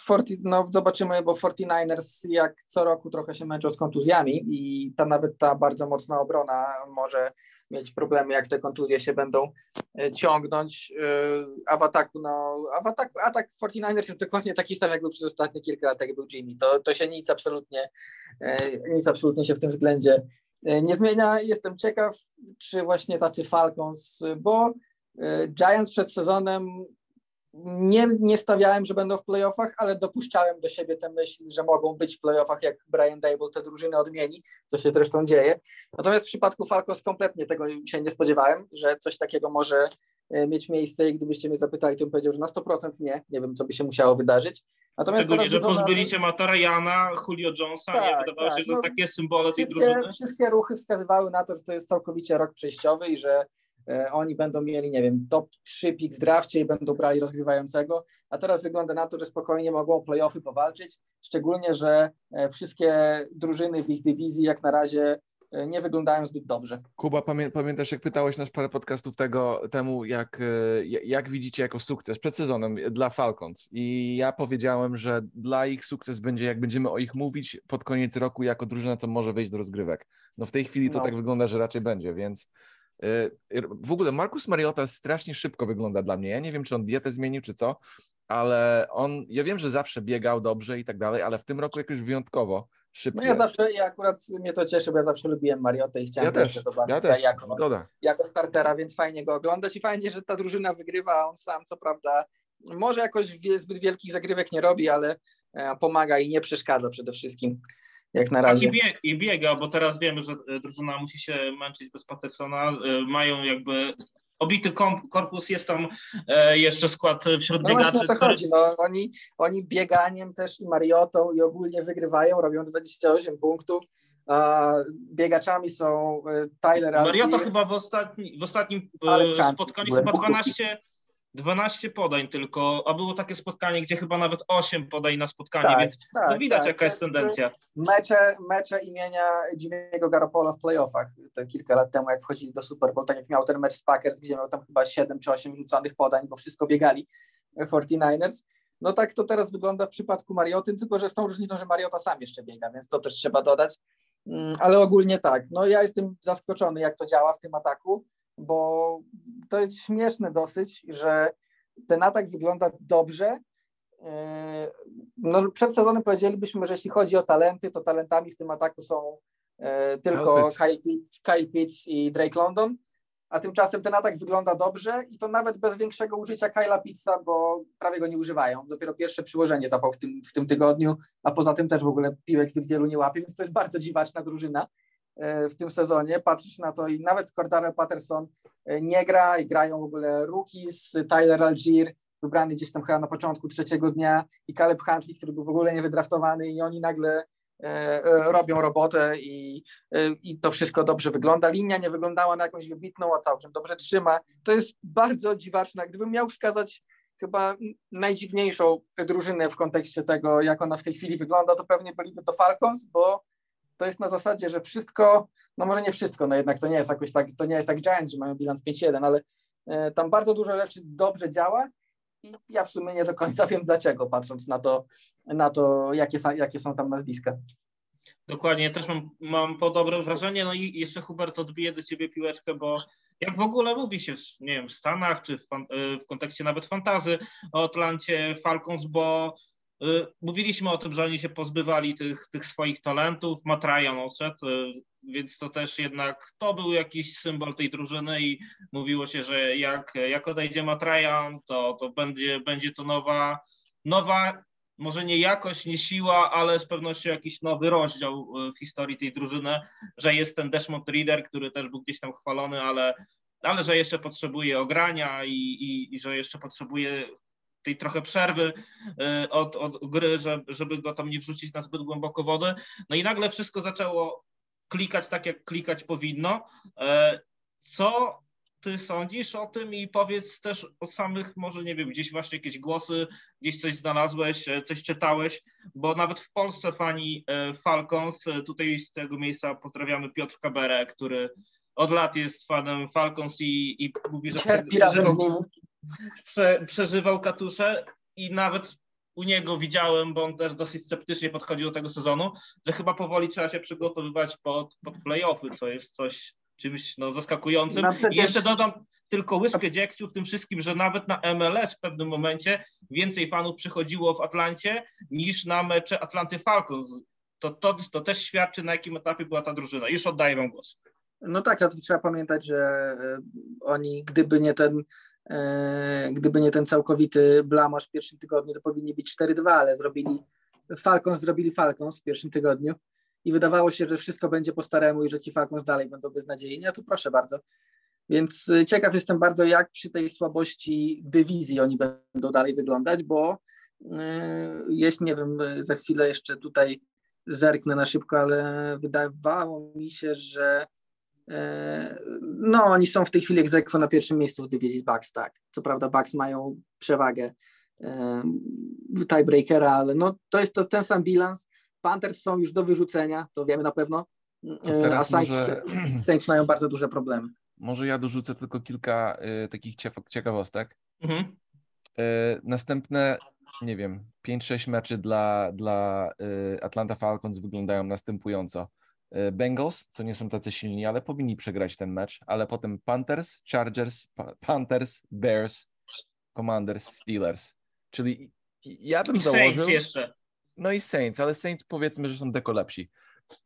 Forty, no zobaczymy, bo 49ers jak co roku trochę się męczą z kontuzjami i ta nawet ta bardzo mocna obrona może mieć problemy, jak te kontuzje się będą e, ciągnąć, e, a w ataku, no, a w ataku, atak 49ers jest dokładnie taki sam, jak był przez ostatnie kilka lat, jak był Jimmy. To, to się nic absolutnie, e, nic absolutnie się w tym względzie nie zmienia. Jestem ciekaw, czy właśnie tacy Falcons, bo Giants przed sezonem nie, nie stawiałem, że będą w playoffach, ale dopuszczałem do siebie tę myśl, że mogą być w playoffach, jak Brian Dable te drużyny odmieni, co się zresztą dzieje. Natomiast w przypadku Falcons kompletnie tego się nie spodziewałem, że coś takiego może e, mieć miejsce i gdybyście mnie zapytali, to bym powiedział, że na 100% nie. Nie wiem, co by się musiało wydarzyć. Natomiast Szczególnie, że pozbyli się Mata Ryana, Julio Jonesa, tak, nie? Wydawało tak. się, że no, takie symbole tej drużyny. Wszystkie ruchy wskazywały na to, że to jest całkowicie rok przejściowy i że oni będą mieli, nie wiem, top 3 pik w drafcie i będą brali rozgrywającego, a teraz wygląda na to, że spokojnie mogą playoffy powalczyć, szczególnie, że e, wszystkie drużyny w ich dywizji jak na razie e, nie wyglądają zbyt dobrze. Kuba, pamiętasz, jak pytałeś nas parę podcastów tego, temu, jak, jak widzicie jako sukces przed sezonem dla Falcons i ja powiedziałem, że dla ich sukces będzie, jak będziemy o ich mówić pod koniec roku jako drużyna, co może wejść do rozgrywek. No w tej chwili to no. tak wygląda, że raczej będzie, więc w ogóle Markus Mariota strasznie szybko wygląda dla mnie. Ja nie wiem, czy on dietę zmienił, czy co, ale on, ja wiem, że zawsze biegał dobrze i tak dalej, ale w tym roku jakoś wyjątkowo szybko. No ja zawsze, ja akurat mnie to cieszy, bo ja zawsze lubiłem Mariotę i chciałem ja też, zobaczyć ja też, jako, jako startera, więc fajnie go oglądać i fajnie, że ta drużyna wygrywa, a on sam co prawda może jakoś zbyt wielkich zagrywek nie robi, ale pomaga i nie przeszkadza przede wszystkim jak na razie. I, bieg, I biega, bo teraz wiemy, że drużyna musi się męczyć bez Pattersona. Mają jakby obity korpus, jest tam e, jeszcze skład wśród no biegaczy. No to który... chodzi, no, oni, oni bieganiem też i Mariotą i ogólnie wygrywają, robią 28 punktów. A biegaczami są e, Tyler Mariota chyba w, ostatni, w ostatnim e, spotkaniu chyba 12, 12 podań tylko, a było takie spotkanie, gdzie chyba nawet 8 podań na spotkanie, tak, więc tak, to widać tak. jaka jest tendencja. Mecze, mecze imienia Jimmy'ego Garoppolo w playoffach, to kilka lat temu jak wchodzili do Super Bowl, tak jak miał ten mecz z Packers, gdzie miał tam chyba 7 czy 8 rzuconych podań, bo wszystko biegali 49ers. No tak to teraz wygląda w przypadku Marioty, tylko że z tą różnicą, że Mariota sam jeszcze biega, więc to też trzeba dodać. Mm, ale ogólnie tak, no ja jestem zaskoczony, jak to działa w tym ataku bo to jest śmieszne dosyć, że ten atak wygląda dobrze. E, no, przed sezonem powiedzielibyśmy, że jeśli chodzi o talenty, to talentami w tym ataku są e, tylko Kyle Pitts, Kyle Pitts i Drake London, a tymczasem ten atak wygląda dobrze i to nawet bez większego użycia Kyla Pittsa, bo prawie go nie używają. Dopiero pierwsze przyłożenie zapał w tym, w tym tygodniu, a poza tym też w ogóle piłek zbyt wielu nie łapie, więc to jest bardzo dziwaczna drużyna. E, w tym sezonie, patrzysz na to i nawet Cordaro Patterson e, nie gra i grają w ogóle rookies, Tyler Algier, wybrany gdzieś tam chyba na początku trzeciego dnia i Caleb Huntley, który był w ogóle niewydraftowany i oni nagle e, robią robotę i, i to wszystko dobrze wygląda. Linia nie wyglądała na jakąś wybitną, a całkiem dobrze trzyma. To jest bardzo dziwaczne. Gdybym miał wskazać chyba najdziwniejszą drużynę w kontekście tego, jak ona w tej chwili wygląda, to pewnie byliby to Falcons, bo to jest na zasadzie, że wszystko, no może nie wszystko, no jednak to nie jest jakoś tak, to nie jest jak Giants, że mają bilans 5-1, ale e, tam bardzo dużo rzeczy dobrze działa i ja w sumie nie do końca wiem dlaczego, patrząc na to, na to jakie, jakie są tam nazwiska. Dokładnie, też mam, mam podobne wrażenie. No i jeszcze Hubert odbije do ciebie piłeczkę, bo jak w ogóle mówi się, nie wiem, w Stanach czy w, e, w kontekście nawet fantazy o Atlancie Falcons, bo mówiliśmy o tym, że oni się pozbywali tych, tych swoich talentów. Matrajan odszedł, y, więc to też jednak to był jakiś symbol tej drużyny i mówiło się, że jak, jak odejdzie Matrajan, to, to będzie, będzie to nowa, nowa, może nie jakość, nie siła, ale z pewnością jakiś nowy rozdział y, w historii tej drużyny, że jest ten Desmond Reader, który też był gdzieś tam chwalony, ale ale że jeszcze potrzebuje ogrania i, i, i, że jeszcze potrzebuje tej trochę przerwy e, od, od gry, żeby go tam nie wrzucić na zbyt głęboko wodę. No i nagle wszystko zaczęło klikać tak, jak klikać powinno. E, co ty sądzisz o tym i powiedz też o samych, może nie wiem, gdzieś właśnie jakieś głosy, gdzieś coś znalazłeś, e, coś czytałeś, bo nawet w Polsce fani Falcons, tutaj z tego miejsca pozdrawiamy Piotr Kaberę, który od lat jest fanem Falcons i, i mówi, że... Cierpi razem z nim prze, przeżywał katusze i nawet u niego widziałem, bo on też dosyć sceptycznie podchodził do tego sezonu, że chyba powoli trzeba się przygotowywać pod, pod playoffy, co jest coś czymś no, zaskakującym. No I jeszcze dodam tylko łyskę dziegciu w tym wszystkim, że nawet na MLS w pewnym momencie więcej fanów przychodziło w Atlancie niż na mecze Atlanty Falcons. To, to, to też świadczy, na jakim etapie była ta drużyna. Już oddaję wam głos. No tak, ale trzeba pamiętać, że e, oni, gdyby nie ten gdyby nie ten całkowity blamasz w pierwszym tygodniu, to powinni być 4-2, ale zrobili Falcons zrobili Falcons w pierwszym tygodniu i wydawało się, że wszystko będzie po staremu i że ci Falcons dalej będą beznadziejni, a tu proszę bardzo. Więc e, ciekaw jestem bardzo, jak przy tej słabości dywizji oni będą dalej wyglądać, bo e, jeśli nie wiem, za chwilę jeszcze tutaj zerknę na szybko, ale wydawało mi się, że E, no, oni są w tej chwili egzekwo na pierwszym miejscu w dywizji Bucks, tak. Co prawda Bucks mają przewagę e, tiebreakera, ale no, to jest to, ten sam bilans. Panthers są już do wyrzucenia, to wiemy na pewno, e, a Saints, może... Saints, mają bardzo duże problemy. Może ja dorzucę tylko kilka y, takich ciekawostek. Mhm. Y, następne, nie wiem, 5-6 meczy dla, dla y, Atlanta Falcons wyglądają następująco. E, Bengals, co nie są tacy silni, ale powinni przegrać ten mecz, ale potem Panthers, Chargers, Panthers, Bears, Commanders, Steelers. Czyli ja bym I założył... Saints jeszcze. No i Saints, ale Saints powiedzmy, że są deko lepsi.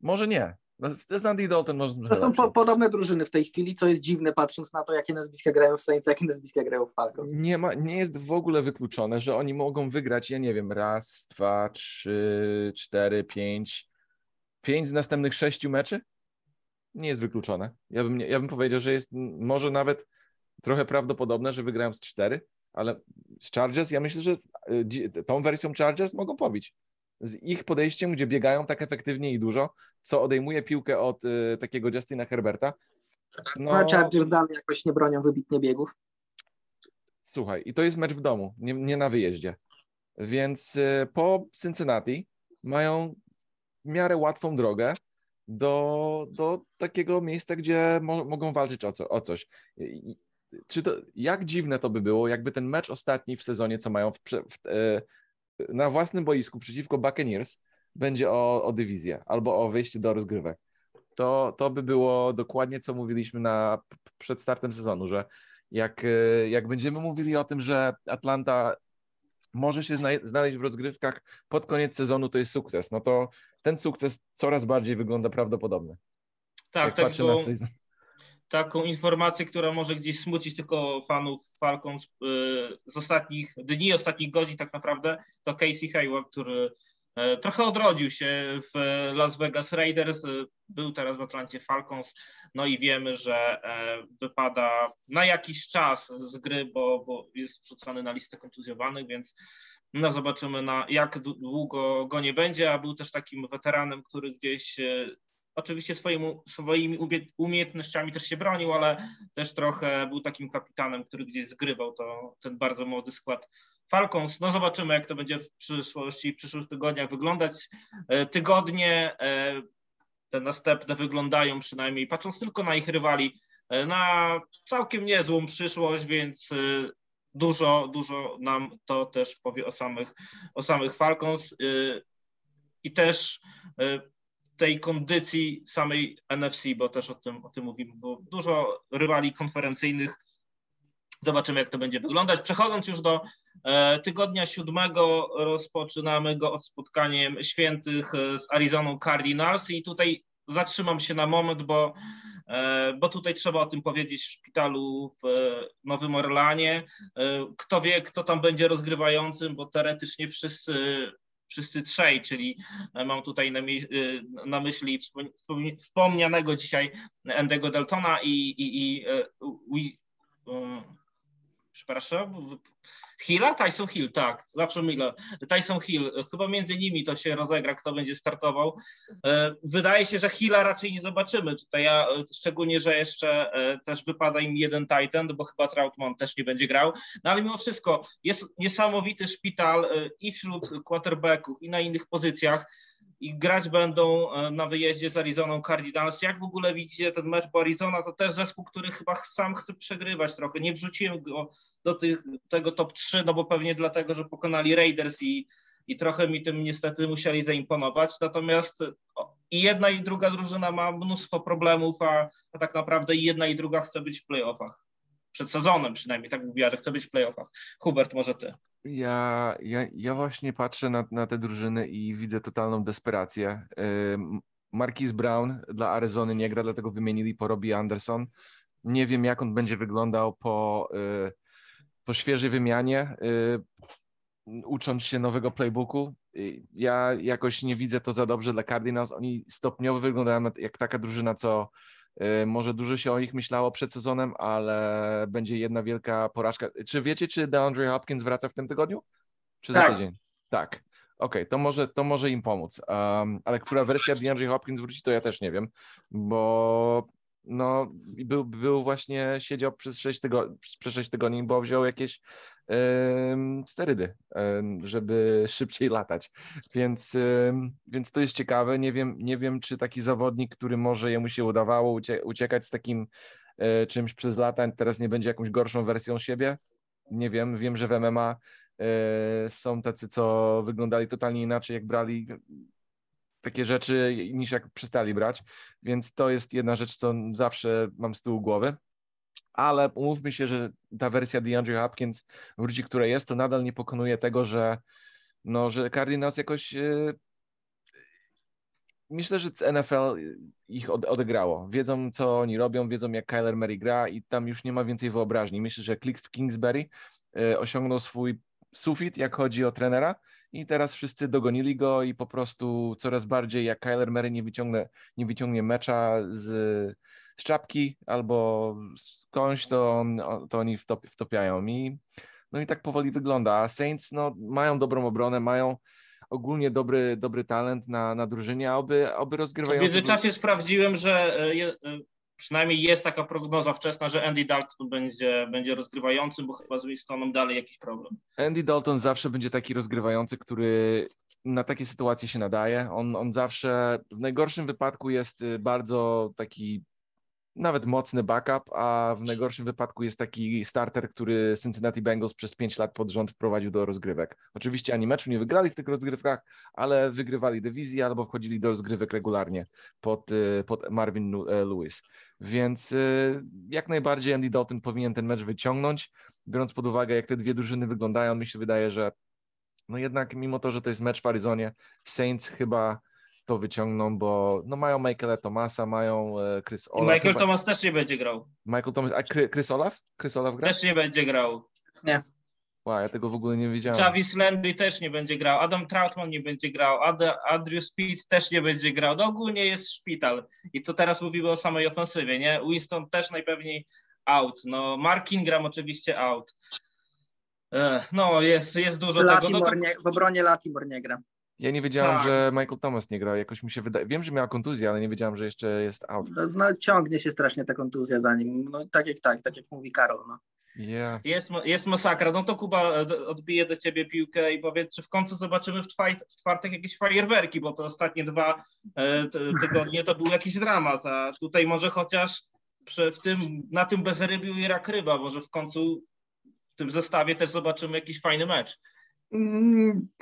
Może nie, No, z Andy Dalton może To są po, podobne drużyny w tej chwili, co jest dziwne patrząc na to, jakie nazwiska grają w Saints, jakie nazwiska grają w Falcons. Nie, ma, nie jest w ogóle wykluczone, że oni mogą wygrać, ja nie wiem, raz, dwa, trzy, cztery, pięć, pięć z następnych sześciu meczy? Nie jest wykluczone. Ja bym, ja bym powiedział, że jest może nawet trochę prawdopodobne, że wygrają z cztery, ale z Chargers ja myślę, że e, tą wersją Chargers mogą pobić z ich podejściem, gdzie biegają tak efektywnie i dużo, co odejmuje piłkę od y, takiego Justina Herberta. No, A Chargers dalej jakoś nie bronią wybitnie biegów. Słuchaj, i to jest mecz w domu, nie, nie na wyjeździe. Więc y, po Cincinnati mają miarę łatwą drogę do, do takiego miejsca, gdzie mo mogą walczyć o, co, o coś. Czy to, jak dziwne to by było, jakby ten mecz ostatni w sezonie, co mają w, w, e, na własnym boisku przeciwko Buccaneers będzie o, o dywizję albo o wyjście do rozgrywek. To, to by było dokładnie, co mówiliśmy na, przed startem sezonu, że jak, e, jak będziemy mówili o tym, że Atlanta może się znaleźć w rozgrywkach pod koniec sezonu, to jest sukces. No to ten sukces coraz bardziej wygląda prawdopodobny. Tak, tak taką informację, która może gdzieś smucić tylko fanów Falcons y, z ostatnich dni, ostatnich godzin tak naprawdę, to Casey Hayward, który trochę odrodził się w Las Vegas Raiders, y, był teraz w Atlancie Falcons, no i wiemy, że wypada na jakiś czas z gry, bo, bo jest wrzucony na listę kontuzjowanych, więc no zobaczymy na jak długo go nie będzie, a był też takim weteranem, który gdzieś Oczywiście swoim, swoimi umiejętnościami też się bronił, ale też trochę był takim kapitanem, który gdzieś zgrywał to, ten bardzo młody skład Falcons. No zobaczymy, jak to będzie w przyszłości, w przyszłych tygodniach wyglądać. E, tygodnie e, te następne wyglądają przynajmniej, patrząc tylko na ich rywali, e, na całkiem niezłą przyszłość, więc dużo, dużo nam to też powie o samych, o samych Falcons. I też tej kondycji samej NFC, bo też o tym, o tym mówimy, bo dużo rywali konferencyjnych. Zobaczymy, jak to będzie wyglądać. Przechodząc już do e, tygodnia siódmego, rozpoczynamy go od spotkaniem świętych z Arizoną Cardinals i tutaj zatrzymam się na moment, bo, e, bo tutaj trzeba o tym powiedzieć w szpitalu w Nowym Orlanie. E, kto wie, kto tam będzie rozgrywającym, bo teoretycznie wszyscy wszyscy trzej, czyli e, mam tutaj na, e, na myśli wspomnianego dzisiaj Endego Deltona i, i, i, e, przepraszam, Hilla? Tyson Hill, tak, zawsze mylę. Tyson Hill, chyba między nimi to się rozegra, kto będzie startował. E, wydaje się, że Hilla raczej nie zobaczymy tutaj, ja, e, szczególnie, że jeszcze e, też wypada im jeden Titan, bo chyba Troutman też nie będzie grał, no ale mimo wszystko jest niesamowity szpital i wśród quarterbacków i na innych pozycjach i grać będą e, na wyjeździe z Arizoną Cardinals. Jak w ogóle widzicie ten mecz, bo Arizona to też zespół, który chyba sam chce przegrywać trochę. Nie wrzuciłem go do tych, tego top 3, no bo pewnie dlatego, że pokonali Raiders i, i trochę mi tym niestety musieli zaimponować. Natomiast i jedna i druga drużyna ma mnóstwo problemów, a, a tak naprawdę i jedna i druga chce być w playoffach przed sezonem przynajmniej, tak mówiła, że chce być w playoffach. Hubert, może ty. Ja, ja, ja właśnie patrzę na, na te drużyny i widzę totalną desperację. Marquis Brown dla Arizony nie gra, dlatego wymienili po Robbie Anderson. Nie wiem, jak on będzie wyglądał po, y, po świeżej wymianie, y, ucząc się nowego playbooku. Ja jakoś nie widzę to za dobrze dla Cardinals. Oni stopniowo wyglądają jak taka drużyna, co Y, może dużo się o nich myślało przed sezonem, ale będzie jedna wielka porażka. Czy wiecie, czy DeAndre Hopkins wraca w tym tygodniu? Czy tak. za tydzień? Tak. Okej, okay, to, może, to może im pomóc. Um, ale która wersja DeAndre Hopkins wróci, to ja też nie wiem, bo no, był, był właśnie, siedział przez 6 tygodni, przez 6 tygodni, bo wziął jakieś sterydy, żeby szybciej latać. Więc, więc to jest ciekawe. Nie wiem, nie wiem, czy taki zawodnik, który może jemu się udawało uciekać z takim e, czymś przez lata, teraz nie będzie jakąś gorszą wersją siebie. Nie wiem, wiem, że w MMA e, są tacy, co wyglądali totalnie inaczej, jak brali takie rzeczy, niż jak przestali brać, więc to jest jedna rzecz, co zawsze mam z tyłu głowy ale umówmy się, że ta wersja DeAndre Hopkins wróci, która jest, to nadal nie pokonuje tego, że, no, że Cardinals jakoś yy, myślę, że NFL ich odegrało. Wiedzą, co oni robią, wiedzą, jak Kyler Murray gra i tam już nie ma więcej wyobraźni. Myślę, że Cliff Kingsbury e, osiągnął swój sufit, jak chodzi o trenera i teraz wszyscy dogonili go i po prostu coraz bardziej, jak Kyler Murray nie wyciągnie, nie wyciągnie mecza z, z czapki albo skądś, to, to oni wtop, wtopiają. I, no i tak powoli wygląda. A Saints no, mają dobrą obronę, mają ogólnie dobry, dobry talent na, na drużynie, a oby, oby rozgrywają. W międzyczasie sprawdziłem, że e, e, przynajmniej jest taka prognoza wczesna, że Andy Dalton będzie, będzie rozgrywający, bo chyba z Winstonem dalej jakiś problem. Andy Dalton zawsze będzie taki rozgrywający, który na takie sytuacje się nadaje. On, on zawsze w najgorszym wypadku jest y, bardzo taki nawet mocny backup, a w najgorszym wypadku jest taki starter, który Cincinnati Bengals przez 5 lat pod rząd wprowadził do rozgrywek. Oczywiście ani meczu nie wygrali w tych rozgrywkach, ale wygrywali dywizję albo wchodzili do rozgrywek regularnie pod, y, pod Marvin e, Lewis. Więc y, jak najbardziej Andy Dalton powinien ten mecz wyciągnąć, biorąc pod uwagę, jak te dwie drużyny wyglądają, mi się wydaje, że no jednak mimo to, że to jest mecz w Arizonie, Saints chyba to wyciągną, bo no mają Michaela Thomasa, mają e, Chris Olaf. I Michael chyba... Thomas też nie będzie grał. Michael Thomas, a Chris Olaf? Chris Olaf gra? Też nie będzie grał. Nie. Wow, ja tego w ogóle nie wiedziałem. Travis Landry też nie będzie grał, Adam Troutman nie będzie grał, Ad Andrew Speed też nie będzie grał. No ogólnie jest szpital. I to teraz mówimy o samej ofensywie, nie? Winston też najpewniej out. No Mark Ingram oczywiście out. No, jest, jest dużo Latimore tego. No, to... nie, w obronie Latimore nie gra. Ja nie wiedziałem, tak. że Michael Thomas nie grał. Jakoś mi się wydaje. Wiem, że miała kontuzję, ale nie wiedziałem, że jeszcze jest out. No, no ciągnie się strasznie ta kontuzja za nim. No tak jak tak, tak jak mówi Karol. No. Yeah. Jest, jest masakra. No to Kuba e, odbije do ciebie piłkę i powiedz, czy w końcu zobaczymy w, czwart, w czwartek jakieś fajerwerki, bo to ostatnie dwa e, tygodnie to był jakiś dramat, a tutaj może chociaż przy, w tym, na tym bezrybiu i rak ryba, może w końcu w tym zestawie też zobaczymy jakiś fajny mecz.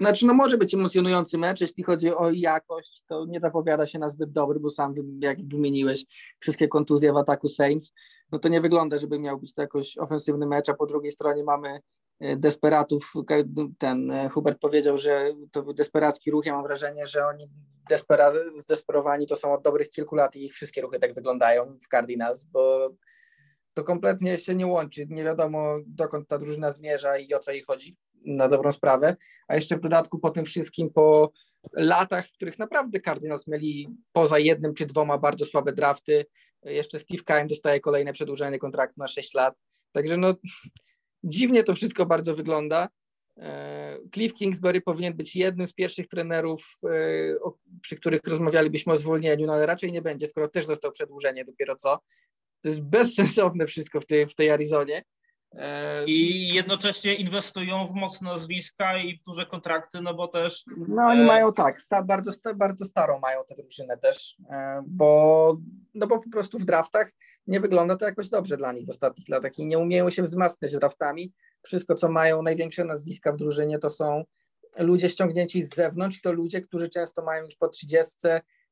Znaczy, no może być emocjonujący mecz, jeśli chodzi o jakość, to nie zapowiada się na zbyt dobry, bo sam, jak wymieniłeś, wszystkie kontuzje w ataku Saints, no to nie wygląda, żeby miał być to jakoś ofensywny mecz, a po drugiej stronie mamy e, desperatów, ten e, Hubert powiedział, że to był desperacki ruch, ja mam wrażenie, że oni despera, zdesperowani to są od dobrych kilku lat i ich wszystkie ruchy tak wyglądają w Cardinals, bo to kompletnie się nie łączy, nie wiadomo dokąd ta drużyna zmierza i o co jej chodzi na dobrą sprawę, a jeszcze w dodatku po tym wszystkim, po latach, w których naprawdę Cardinals mieli poza jednym czy dwoma bardzo słabe drafty, jeszcze Steve Keim dostaje kolejne przedłużenie kontraktu na 6 lat, także no dziwnie to wszystko bardzo wygląda. E, Cliff Kingsbury powinien być jednym z pierwszych trenerów, e, przy których rozmawialibyśmy o zwolnieniu, no ale raczej nie będzie, skoro też dostał przedłużenie dopiero co. To jest bezsensowne wszystko w tej, w tej Arizonie. I jednocześnie inwestują w mocne nazwiska i w duże kontrakty, no bo też. No oni e... mają tak, sta, bardzo, sta, bardzo starą mają tę drużynę też, e, bo, no bo po prostu w draftach nie wygląda to jakoś dobrze dla nich w ostatnich latach i nie umieją się wzmacniać draftami. Wszystko, co mają największe nazwiska w drużynie, to są ludzie ściągnięci z zewnątrz, to ludzie, którzy często mają już po 30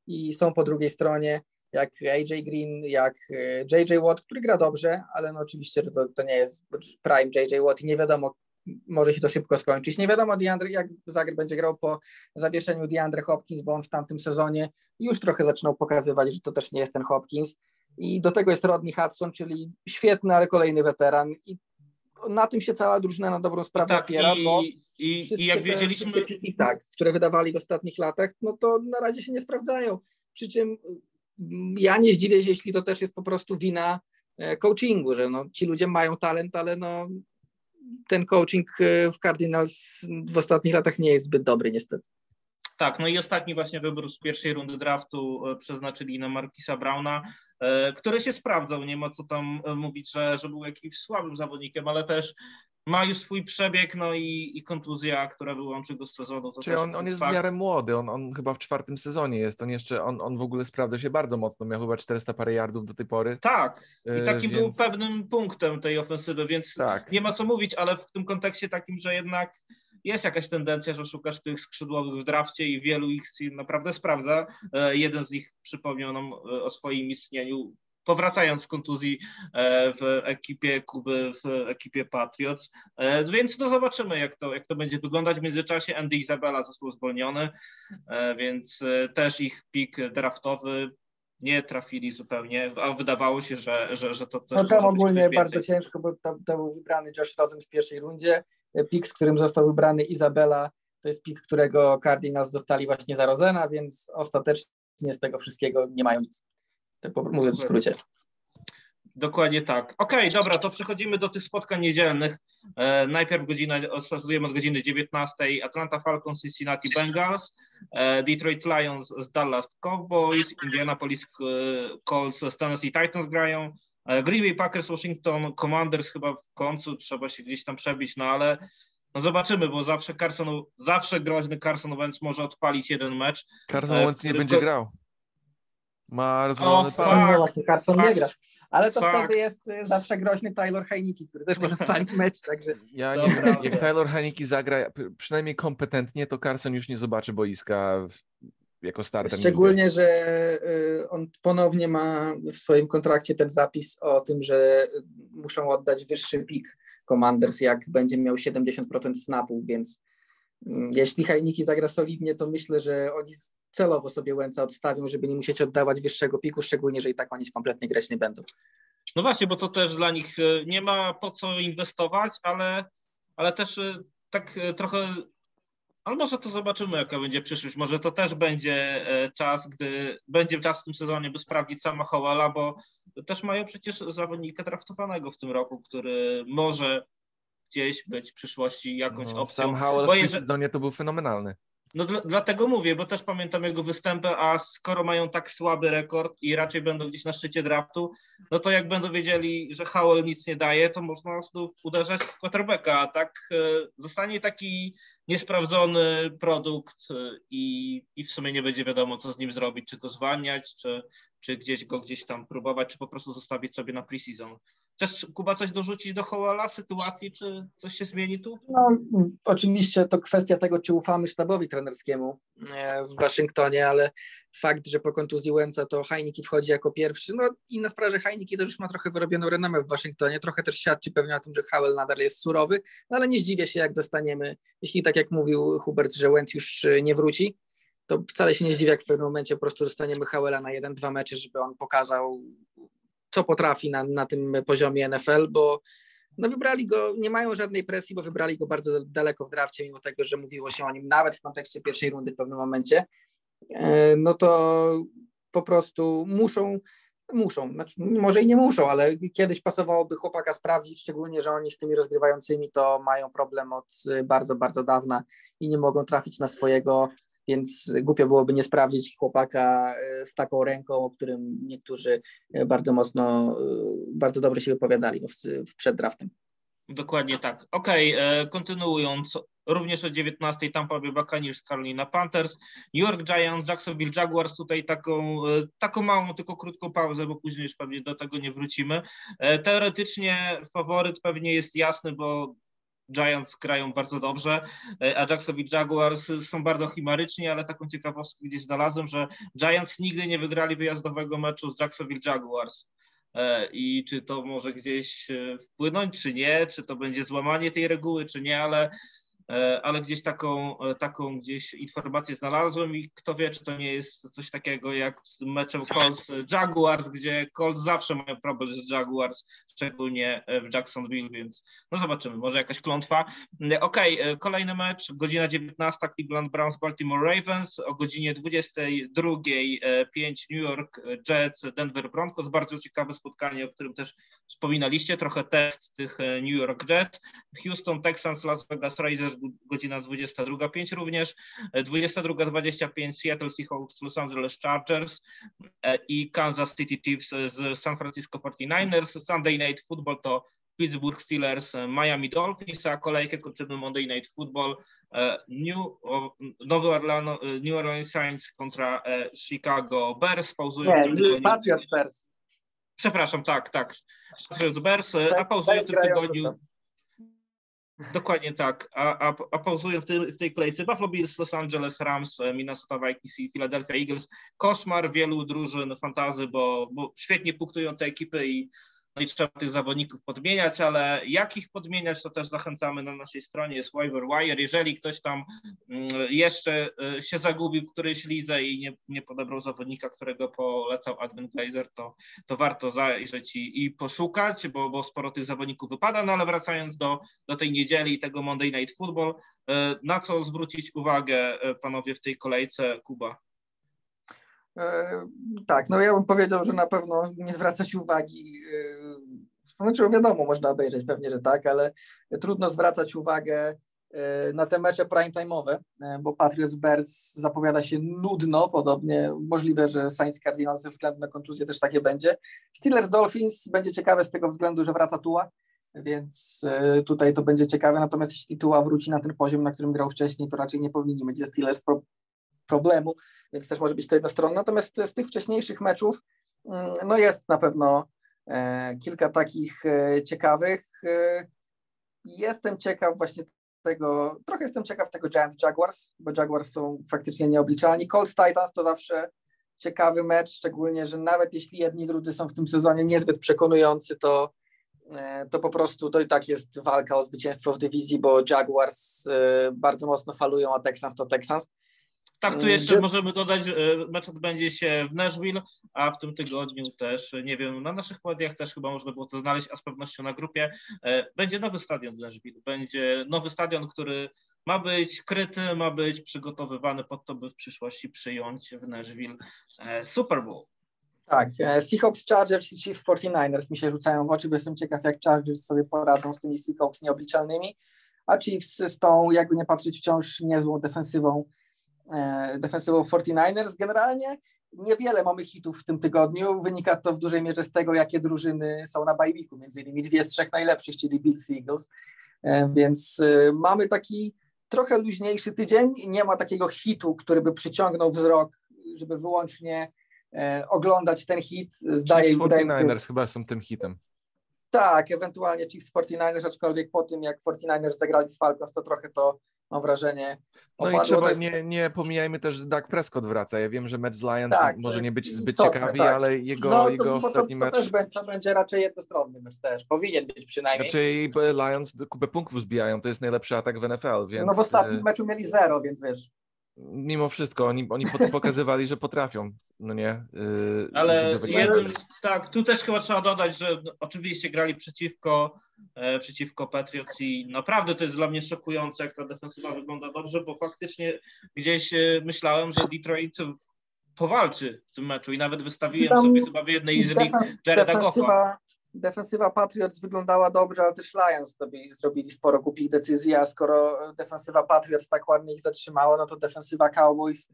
i są po drugiej stronie jak AJ Green, jak JJ e, Watt, który gra dobrze, ale no oczywiście to, to nie jest prime JJ Watt i nie wiadomo, może się to szybko skończyć. Nie wiadomo, DeAndre, jak Zagreb będzie grał po zawieszeniu DeAndre Hopkins, bo on w tamtym sezonie już trochę zaczynał pokazywać, że to też nie jest ten Hopkins. I do tego jest Rodney Hudson, czyli świetny, ale kolejny weteran. I na tym się cała drużyna na dobrą sprawę tak, opiera, i, bo i, i jak wiedzieliśmy... I tak, które wydawali w ostatnich latach, no to na razie się nie sprawdzają. Przy czym ja nie zdziwię się, jeśli to też jest po prostu wina e, coachingu, że no, ci ludzie mają talent, ale no, ten coaching e, w Cardinals w ostatnich latach nie jest zbyt dobry niestety. Tak, no i ostatni właśnie wybór z pierwszej rundy draftu e, przeznaczyli na Markisa Brauna, który się sprawdzał, nie ma co tam mówić, że, że był jakimś słabym zawodnikiem, ale też ma już swój przebieg, no i, i kontuzja, która wyłączy go z sezonu. To Czyli on, on jest fakt. w miarę młody, on, on chyba w czwartym sezonie jest, on jeszcze, on, on w ogóle sprawdza się bardzo mocno, miał chyba 400 parę yardów do tej pory. Tak, i e, więc... był pewnym punktem tej ofensywy, więc tak. nie ma co mówić, ale w tym kontekście takim, że jednak jest jakaś tendencja, że szukasz tych skrzydłowych w drafcie i wielu ich naprawdę sprawdza. E, jeden z nich przypomniał nam e, o swoim istnieniu powracając z kontuzji w ekipie Kuby, w ekipie Patriots. Więc no zobaczymy, jak to, jak to będzie wyglądać. W międzyczasie Andy Izabela został zwolniony, więc też ich pik draftowy nie trafili zupełnie, a wydawało się, że, że, że to też No tam ogólnie bardzo ciężko, bo to, to, był wybrany Josh Rosen w pierwszej rundzie. Pik, z którym został wybrany Izabela, to jest pik, którego Cardinals dostali właśnie za Rozena, więc ostatecznie z tego wszystkiego nie mają nic. Tak mówiąc w skrócie. Dokładnie tak. Okej, okay, dobra, to przechodzimy do tych spotkań niedzielnych. E, najpierw godzina, startujemy od godziny 19. Atlanta Falcons, Cincinnati Bengals, e, Detroit Lions z Dallas Cowboys, Indianapolis e, Colts z Tennessee Titans grają, e, Green Bay Packers, Washington Commanders chyba w końcu trzeba się gdzieś tam przebić, no ale no zobaczymy, bo zawsze Carson, zawsze groźny Carson Wentz może odpalić jeden mecz. Carson e, Wentz nie będzie grał. Ma rozwalony pas. No właśnie, Carson nie gra. Ale to Fakt. wtedy jest zawsze groźny Taylor Heineke, który też może spalić mecz, także... Ja nie wiem, jak Taylor Heineke zagra przynajmniej kompetentnie, to Carson już nie zobaczy boiska w, jako starter. Szczególnie, że y, on ponownie ma w swoim kontrakcie ten zapis o tym, że muszą oddać wyższy pik Commanders, jak będzie miał 70% snapów, więc mm, jeśli Heineke zagra solidnie, to myślę, że oni celowo sobie Łęca odstawią, żeby nie musieć oddawać wyższego piku, szczególnie, że i tak oni kompletnie grać nie będą. No właśnie, bo to też dla nich e, nie ma po co inwestować, ale, ale też e, tak e, trochę, ale może to zobaczymy, jaka będzie przyszłość. Może to też będzie czas, gdy będzie czas w tym sezonie, by sprawdzić sama Howala, bo też mają przecież zawodnika draftowanego w tym roku, który może gdzieś być w przyszłości jakąś no, opcją. Sam Howell w tym sezonie to był fenomenalny. No dl dlatego mówię, bo też pamiętam jego występy, a skoro mają tak słaby rekord i raczej będą gdzieś na szczycie draftu, no to jak będą wiedzieli, że Howell nic nie daje, to można znów uderzać w quarterbacka, a tak e, zostanie taki niesprawdzony produkt i, i w sumie nie będzie wiadomo, co z nim zrobić, czy go zwalniać, czy, czy gdzieś go gdzieś tam próbować, czy po prostu zostawić sobie na preseason. Chcesz, Kuba, coś dorzucić do Howella sytuacji, czy coś się zmieni tu? No, oczywiście to kwestia tego, czy ufamy sztabowi trenerskiemu e, w Waszyngtonie, ale fakt, że po kontuzji Łęca to Heiniki wchodzi jako pierwszy, no inna sprawa, że Heiniki też już ma trochę wyrobioną renomę w Waszyngtonie, trochę też świadczy pewnie o tym, że Howell nadal jest surowy, no ale nie zdziwię się, jak dostaniemy, jeśli tak jak mówił Hubert, że Łęc już nie wróci, to wcale się nie zdziwię, jak w pewnym momencie po prostu dostaniemy Howella na jeden, dwa mecze, żeby on pokazał co potrafi na, na tym poziomie NFL, bo no wybrali go, nie mają żadnej presji, bo wybrali go bardzo daleko w drafcie, mimo tego, że mówiło się o nim nawet w kontekście pierwszej rundy w pewnym momencie, e, no to po prostu muszą, muszą, znaczy może i nie muszą, ale kiedyś pasowałoby chłopaka sprawdzić, szczególnie, że oni z tymi rozgrywającymi to mają problem od bardzo, bardzo dawna i nie mogą trafić na swojego więc głupio byłoby nie sprawdzić chłopaka e, z taką ręką, o którym niektórzy e, bardzo mocno, e, bardzo dobrze się wypowiadali przed draftem. Dokładnie tak. Okej, okay, kontynuując, również o 19 Tampa Bay Buccaneers, Carolina Panthers, New York Giants, Jacksonville Jaguars, tutaj taką, taką małą, tylko krótką pauzę, bo później już pewnie do tego nie wrócimy. Teoretycznie faworyt pewnie jest jasny, bo Giants grają bardzo dobrze, e, a Jacksonville Jaguars są bardzo chimaryczni, ale taką ciekawostkę gdzieś znalazłem, że Giants nigdy nie wygrali wyjazdowego meczu z Jacksonville Jaguars. E, I czy to może gdzieś e, wpłynąć, czy nie, czy to będzie złamanie tej reguły, czy nie, ale ale gdzieś taką, e, taką gdzieś informację znalazłem i kto wie, czy to nie jest coś takiego jak z meczem Colts Jaguars, gdzie Colts zawsze mają problem z Jaguars, szczególnie w Jacksonville, więc no zobaczymy, może jakaś klątwa. E, okej, okay, kolejny mecz, godzina 19, Cleveland Browns, Baltimore Ravens, o godzinie 22.05 New York Jets, Denver Broncos, bardzo ciekawe spotkanie, o którym też wspominaliście, trochę test tych New York Jets, Houston Texans, Las Vegas Raiders, godzina 22.05 również, 22.25 Seattle Seahawks, Los Angeles Chargers e, i Kansas City Chiefs z San Francisco 49ers. Sunday Night Football to Pittsburgh Steelers, Miami Dolphins, a kolejkę kończymy Monday Night Football e, New, Nowy Orlando, e, New Orleans Saints kontra Chicago Bears. Pauzują Nie, w tym tygodniu. Patriots Bears. Przepraszam, tak, tak. Patriots Bears, a pauzują w tym tygodniu. Dokładnie tak. A, a, a pauzuję w tej, w tej kolejce Buffalo Bills, Los Angeles Rams, Minnesota Vikings i Philadelphia Eagles. Koszmar wielu drużyn fantazy, bo, bo świetnie punktują te ekipy i i trzeba tych zawodników podmieniać, ale jak ich podmieniać, to też zachęcamy na naszej stronie, jest Waiver Wire. Jeżeli ktoś tam mm, jeszcze y, się zagubił w którejś lidze i nie, nie podebrał zawodnika, którego polecał Glazer, to, to warto zajrzeć i, i poszukać, bo, bo sporo tych zawodników wypada, no ale wracając do, do tej niedzieli i tego Monday Night Football, y, na co zwrócić uwagę y, panowie w tej kolejce, Kuba? E, tak, no ja bym powiedział, że na pewno nie zwracać uwagi. E, znaczy, wiadomo, można obejrzeć pewnie, że tak, ale trudno zwracać uwagę e, na te mecze prime-time'owe, bo Patriots Bears zapowiada się nudno, podobnie możliwe, że Saints Cardinals ze względu na kontuzję też takie będzie. Steelers Dolphins będzie ciekawe z tego względu, że wraca Tua, więc tutaj to będzie ciekawe, natomiast jeśli Tua wróci na ten poziom, na którym grał wcześniej, to raczej nie powinni mieć ze Steelers problemu, więc też może być to jednostronne. Natomiast z tych wcześniejszych meczów mm, no jest na pewno e, kilka takich e, ciekawych. E, jestem ciekaw właśnie tego, trochę jestem ciekaw tego Giants Jaguars, bo Jaguars są faktycznie nieobliczalni. Colts Titans to zawsze ciekawy mecz, szczególnie, że nawet jeśli jedni i drudzy są w tym sezonie niezbyt przekonujący, to, to po prostu to i tak jest walka o zwycięstwo w dywizji, bo Jaguars bardzo mocno falują, a Texans to Texans. Tak, tu jeszcze możemy dodać, że mecz odbędzie się w Nashville, a w tym tygodniu też, nie wiem, na naszych mediach też chyba można było to znaleźć, a z pewnością na grupie, e, będzie nowy stadion w Nashville. Będzie nowy stadion, który ma być kryty, ma być przygotowywany pod to, by w przyszłości przyjąć w Nashville e, Super Bowl. Tak, e, Seahawks, Chargers i Chiefs 49ers mi się rzucają w oczy, bo jestem ciekaw, jak Chargers sobie poradzą z tymi Seahawks nieobliczalnymi, a Chiefs z tą, jakby nie patrzeć, wciąż niezłą defensywą E, defensywą 49ers. Generalnie niewiele mamy hitów w tym tygodniu. Wynika to w dużej mierze z tego, jakie drużyny są na bajwiku, między innymi dwie z trzech najlepszych, czyli Bills i Eagles. E, więc e, mamy taki trochę luźniejszy tydzień. Nie ma takiego hitu, który by przyciągnął wzrok, żeby wyłącznie oglądać ten hit. Zdaje Chiefs 49ers chyba są tym hitem. Tak, ewentualnie Chiefs 49ers, aczkolwiek po tym jak 49ers zagrali z Falcons, to trochę to mam wrażenie. No i trzeba, jest... nie, nie pomijajmy też, że Dak Prescott wraca. Ja wiem, że mecz z Lions tak, może nie być zbyt istotne, ciekawy, tak. ale jego, no, to, jego ostatni to, to, mecz... Też będzie, to będzie raczej jednostronny mecz też, powinien być przynajmniej. Znaczy Lions kupę punktów zbijają, to jest najlepszy atak w NFL, więc... No w ostatnim e, meczu mieli zero, więc wiesz mimo wszystko oni, oni pokazywali, że potrafią, no nie? Yy, Ale jeden, tak, tu też chyba trzeba dodać, że oczywiście grali przeciwko, e, przeciwko Patriots i naprawdę to jest dla mnie szokujące, jak ta defensywa wygląda dobrze, bo faktycznie gdzieś e, myślałem, że Detroit powalczy w tym meczu i nawet wystawiłem sobie chyba w jednej z nich Jareda Goffa defensywa Patriots wyglądała dobrze, ale też Lions zrobili sporo głupich decyzji, a skoro defensywa Patriots tak ładnie ich zatrzymała, no to defensywa Cowboys,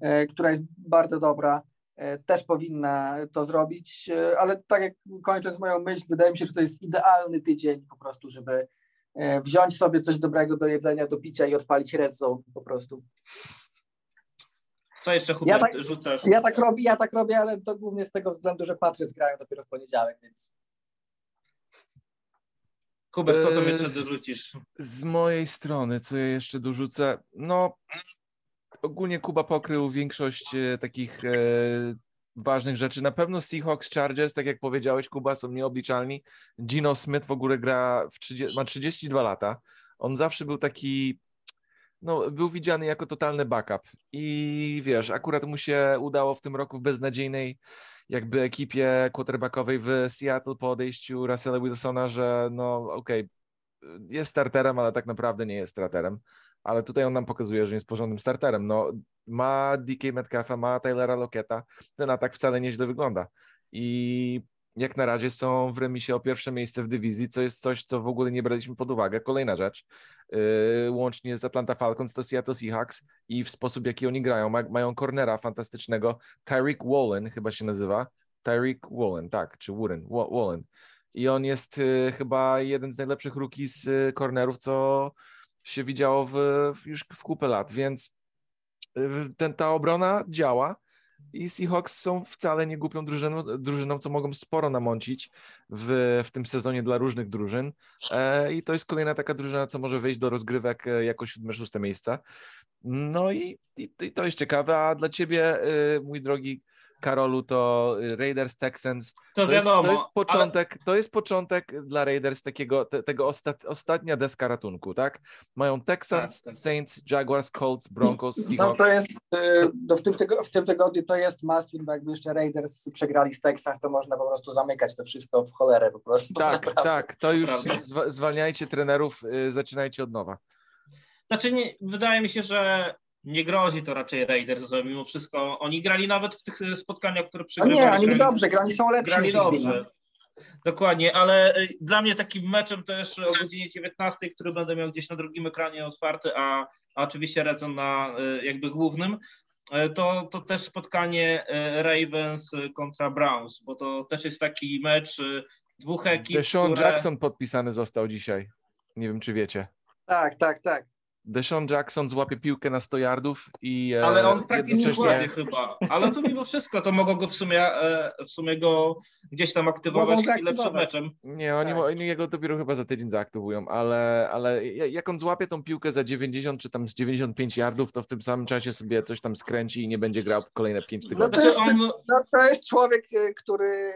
e, która jest bardzo dobra, e, też powinna to zrobić, e, ale tak jak kończąc moją myśl, wydaje mi się, że to jest idealny tydzień po prostu, żeby wziąć sobie coś dobrego do jedzenia, do picia i odpalić red zone po prostu. Co jeszcze Hubert ja tak, rzucasz? Ja tak, robię, ja tak robię, ale to głównie z tego względu, że Patriots grają dopiero w poniedziałek, więc Hubert, co tam jeszcze dorzucisz? Z mojej strony, co ja jeszcze dorzucę? No, ogólnie Kuba pokrył większość e, takich e, ważnych rzeczy. Na pewno Seahawks, Chargers, tak jak powiedziałeś, Kuba, są nieobliczalni. Gino Smith w ogóle gra, w 30, ma 32 lata. On zawsze był taki, no, był widziany jako totalny backup. I wiesz, akurat mu się udało w tym roku w beznadziejnej jakby ekipie quarterbackowej w Seattle po odejściu Russella Wilsona, że no okej, okay, jest starterem, ale tak naprawdę nie jest starterem. Ale tutaj on nam pokazuje, że jest porządnym starterem. No, ma DK Metcalfa, ma Taylora Locketa. Ten atak wcale nieźle wygląda. I jak na razie są w remisie o pierwsze miejsce w dywizji, co jest coś, co w ogóle nie braliśmy pod uwagę. Kolejna rzecz, yy, łącznie z Atlanta Falcons to Seattle Seahawks i w sposób, jaki oni grają. Ma, mają cornera fantastycznego, Tyreek Wallen chyba się nazywa. Tyreek Wallen, tak, czy Warren, Wallen. I on jest yy, chyba jeden z najlepszych rookies z cornerów, co się widziało w, już w kupę lat, więc yy, ten, ta obrona działa i Seahawks są wcale nie głupią drużyną, drużyną co mogą sporo namącić w, w tym sezonie dla różnych drużyn. E, I to jest kolejna taka drużyna, co może wejść do rozgrywek e, jako siódme, szóste miejsca. No i, i, i to jest ciekawe. A dla ciebie, e, mój drogi Karolu, to Raiders Texans. To, to wiadomo. Jest, to, jest początek, ale... to jest początek dla Raiders takiego, te, tego ostat, ostatnia deska ratunku, tak? Mają Texans, tak, tak. Saints, Jaguars, Colts, Broncos, no, Seahawks. No to jest, w, tym tygo, w tym tygodniu to jest must win, bo jakby jeszcze Raiders przegrali z Texans, to można po prostu zamykać to wszystko w cholerę po prostu. Tak, tak, to już zwalniajcie trenerów, y, zaczynajcie od nowa. Znaczy, nie, wydaje mi się, że nie grozi to raczej Raiders, że mimo wszystko oni grali nawet w tych spotkaniach, które przegrywali. No nie, oni grali, dobrze, oni są lepsi grali dobrze. Dokładnie, ale y, dla mnie takim meczem też o godzinie 19, który będę miał gdzieś na drugim ekranie otwarty, a, a oczywiście Redzon na y, jakby głównym, to, to też spotkanie Ravens kontra Browns, bo to też jest taki mecz dwóch ekip, Deshaun które... Jackson podpisany został dzisiaj. Nie wiem, czy wiecie. Tak, tak, tak. Deshaun Jackson złapie piłkę na 100 yardów i e, Ale on praktycznie jednocześnie... chyba. Ale to mimo wszystko, to mogą go w sumie, e, w sumie go gdzieś tam aktywować chwilę przed meczem. Nie, oni, tak. oni jego dopiero chyba za tydzień zaaktywują, ale, ale jak on złapie tą piłkę za 90 czy tam z 95 yardów, to w tym samym czasie sobie coś tam skręci i nie będzie grał kolejne 5 tygodni. No to, jest, on... no to jest człowiek, y, który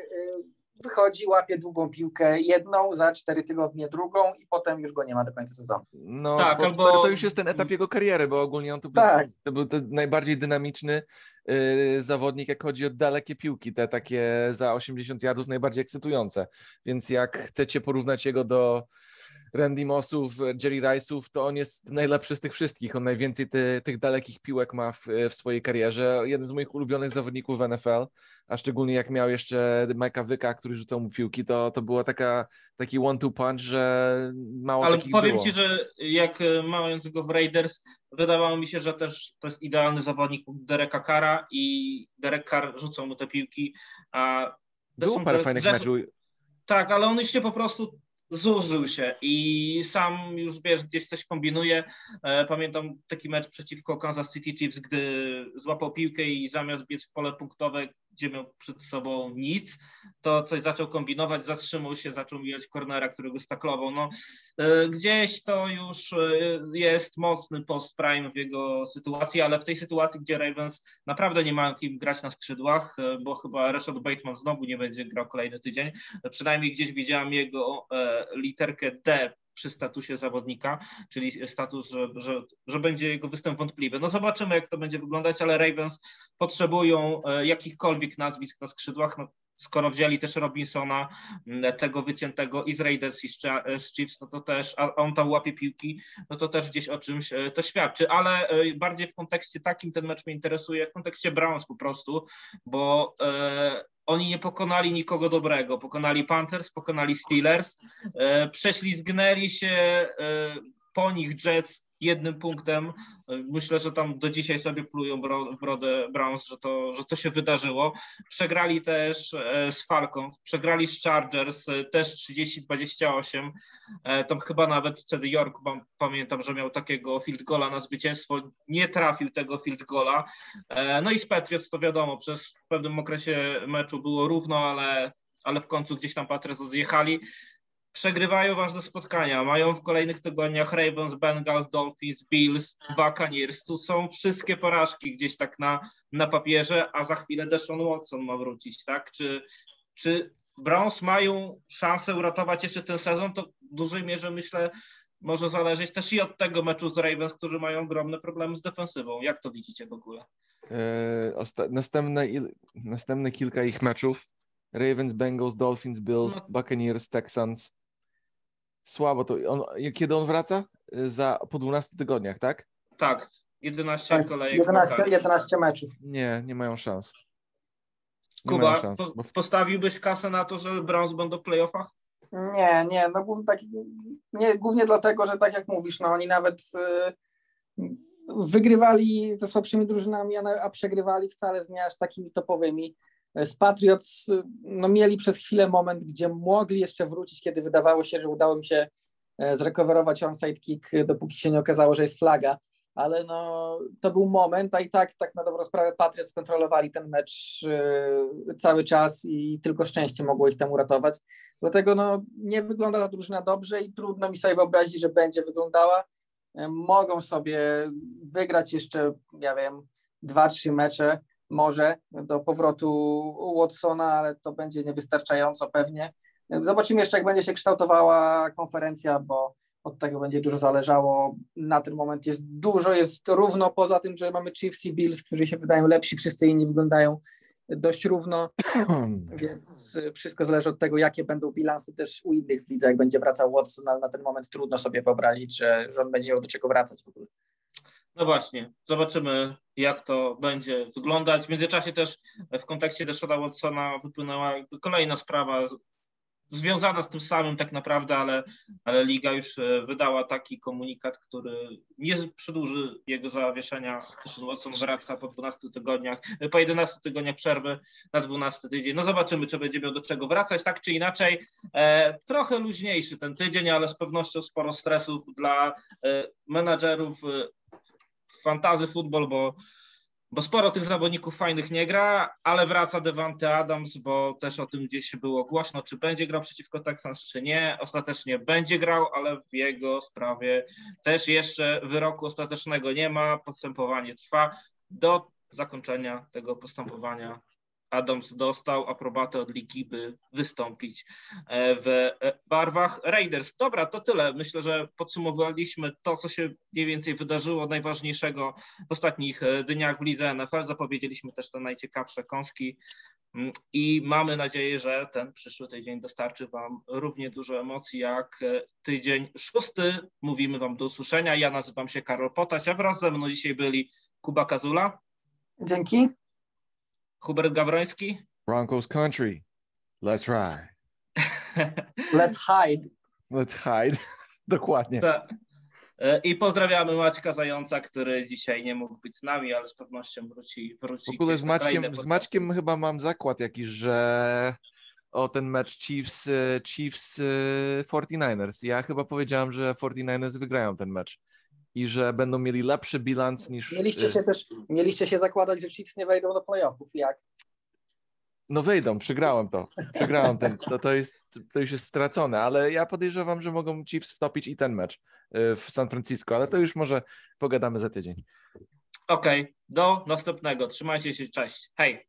wychodzi, łapie długą piłkę, jedną za cztery tygodnie, drugą i potem już go nie ma do końca sezonu. No, tak, albo... to już jest ten etap jego kariery, bo ogólnie on tu tak. był, to był ten najbardziej dynamiczny yy, zawodnik, jak chodzi o dalekie piłki, te takie za 80 yardów najbardziej ekscytujące. Więc jak chcecie porównać jego do Randy Mossów, Jerry Rice'ów, to on jest najlepszy z tych wszystkich. On najwięcej ty, tych dalekich piłek ma w, w, swojej karierze. Jeden z moich ulubionych zawodników w NFL, a szczególnie jak miał jeszcze Mike'a Wyka, który rzucał mu piłki, to, to była taka, taki one-two punch, że mało Ale powiem było. Ci, że jak e, mając go w Raiders, wydawało mi się, że też to jest idealny zawodnik Dereka Kara i Derek Carr rzucał mu te piłki. A Było parę fajnych meczów. Tak, ale on się po prostu zużył się i sam już wiesz, gdzieś coś kombinuje. E, pamiętam taki mecz przeciwko Kansas City Chiefs, gdy złapał piłkę i zamiast biec w pole punktowe, gdzie miał przed sobą nic, to coś zaczął kombinować, zatrzymał się, zaczął mijać cornera, którego staklował. No, e, gdzieś to już e, jest mocny post-prime w jego sytuacji, ale w tej sytuacji, gdzie Ravens naprawdę nie mają kim grać na skrzydłach, e, bo chyba Rashad Bateman znowu nie będzie grał kolejny tydzień, przynajmniej gdzieś widziałem jego literkę D przy statusie zawodnika, czyli status, że, że, że będzie jego występ wątpliwy. No zobaczymy, jak to będzie wyglądać, ale Ravens potrzebują e, jakichkolwiek nazwisk na skrzydłach. No, skoro wzięli też Robinsona, tego wyciętego i z Raiders i z Chiefs, no to też, a on tam łapie piłki, no to też gdzieś o czymś e, to świadczy, ale e, bardziej w kontekście takim ten mecz mnie interesuje, w kontekście Browns po prostu, bo e, oni nie pokonali nikogo dobrego. Pokonali Panthers, pokonali Steelers, e, prześlizgnęli się e, po nich Jets jednym punktem. Myślę, że tam do dzisiaj sobie plują w brodę Browns, że to, że to się wydarzyło. Przegrali też e, z Falcons, przegrali z Chargers, e, też 30-28. E, tam chyba nawet wtedy York, pamiętam, że miał takiego field gola na zwycięstwo, nie trafił tego field gola. No i z Patriots to wiadomo, przez pewnym okresie meczu było równo, ale ale w końcu gdzieś tam Patriots odjechali przegrywają ważne spotkania. Mają w kolejnych tygodniach Ravens, Bengals, Dolphins, Bills, Buccaneers. Tu są wszystkie porażki gdzieś tak na, na papierze, a za chwilę Deshaun Watson ma wrócić, tak? Czy, czy Browns mają szansę uratować jeszcze ten sezon? To w dużej mierze myślę może zależeć też i od tego meczu z Ravens, którzy mają ogromne problemy z defensywą. Jak to widzicie w ogóle? Eee, następne, następne kilka ich meczów Ravens, Bengals, Dolphins, Bills, no. Buccaneers, Texans słabo to. On, kiedy on wraca? Za, po 12 tygodniach, tak? Tak, 11 tak, kolejek. 11, 11 meczów. Nie, nie mają szans. Nie Kuba, mają szans, po, bo... postawiłbyś kasę na to, że Browns będą w playoffach? Nie, nie, no głównie, tak, nie, głównie dlatego, że tak jak mówisz, no oni nawet y, wygrywali ze słabszymi drużynami, a, a przegrywali wcale z nie aż takimi topowymi. Z Patriots no, mieli przez chwilę moment, gdzie mogli jeszcze wrócić, kiedy wydawało się, że udało im się e, zrekowerować onside kick, dopóki się nie okazało, że jest flaga, ale no, to był moment, a i tak, tak na dobrą sprawę Patriots kontrolowali ten mecz yy, cały czas i tylko szczęście mogło ich tam uratować. Dlatego no, nie wygląda ta drużyna dobrze i trudno mi sobie wyobrazić, że będzie wyglądała. Yy, mogą sobie wygrać jeszcze, ja wiem, dwa, trzy mecze może do powrotu Watsona, ale to będzie niewystarczająco pewnie. Zobaczymy jeszcze, jak będzie się kształtowała konferencja, bo od tego będzie dużo zależało. Na ten moment jest dużo, jest równo, poza tym, że mamy Chiefs i Bills, którzy się wydają lepsi, wszyscy inni wyglądają dość równo, więc wszystko zależy od tego, jakie będą bilansy też u innych widzę, jak będzie wracał Watson, ale na ten moment trudno sobie wyobrazić, że, że on będzie miał do czego wracać w ogóle. No właśnie, zobaczymy jak to będzie wyglądać. W międzyczasie też w kontekście Deshona Watsona wypłynęła kolejna sprawa związana z tym samym tak naprawdę, ale, ale liga już e, wydała taki komunikat, który nie przedłuży jego zawieszenia. Deshaun Watson wraca po 12 tygodniach, e, po 11 tygodniach przerwy na 12 tydzień. No zobaczymy, czy będzie miał do czego wracać, tak czy inaczej. E, trochę luźniejszy ten tydzień, ale z pewnością sporo stresów dla e, menadżerów e, fantazy futbol, bo bo sporo tych zawodników fajnych nie gra, ale wraca Devante Adams, bo też o tym gdzieś było głośno, czy będzie grał przeciwko Texans, czy nie. Ostatecznie będzie grał, ale w jego sprawie też jeszcze wyroku ostatecznego nie ma. Postępowanie trwa do zakończenia tego postępowania Adams dostał aprobatę od ligi, by wystąpić e, w e, barwach Raiders. Dobra, to tyle. Myślę, że podsumowaliśmy to, co się mniej więcej wydarzyło najważniejszego w ostatnich e, dniach w lidze NFL. Zapowiedzieliśmy też te najciekawsze kąski mm, i mamy nadzieję, że ten przyszły tydzień dostarczy Wam równie dużo emocji jak tydzień szósty. Mówimy Wam do usłyszenia. Ja nazywam się Karol Potaś, a wraz ze mną dzisiaj byli Kuba Kazula. Dzięki. Hubert Gawroński. Broncos country. Let's ride. Let's hide. Let's hide. Dokładnie. Ta. E, I pozdrawiamy Maćka Zająca, który dzisiaj nie mógł być z nami, ale z pewnością wróci. wróci w ogóle z Maćkiem, z Maćkiem chyba mam zakład jakiś, że o ten mecz Chiefs, Chiefs 49ers. Ja chyba powiedziałem, że 49ers wygrają ten mecz i że będą mieli lepszy bilans niż. Mieliście y, się też, mieliście się zakładać, że Chiefs nie wejdą do playoffów. Jak? No wejdą, przegrałem to. Przegrałem ten. To, to, jest, to już jest stracone, ale ja podejrzewam, że mogą Chiefs wtopić i ten mecz y, w San Francisco, ale to już może pogadamy za tydzień. Okej, okay. do następnego. Trzymajcie się, cześć. Hej.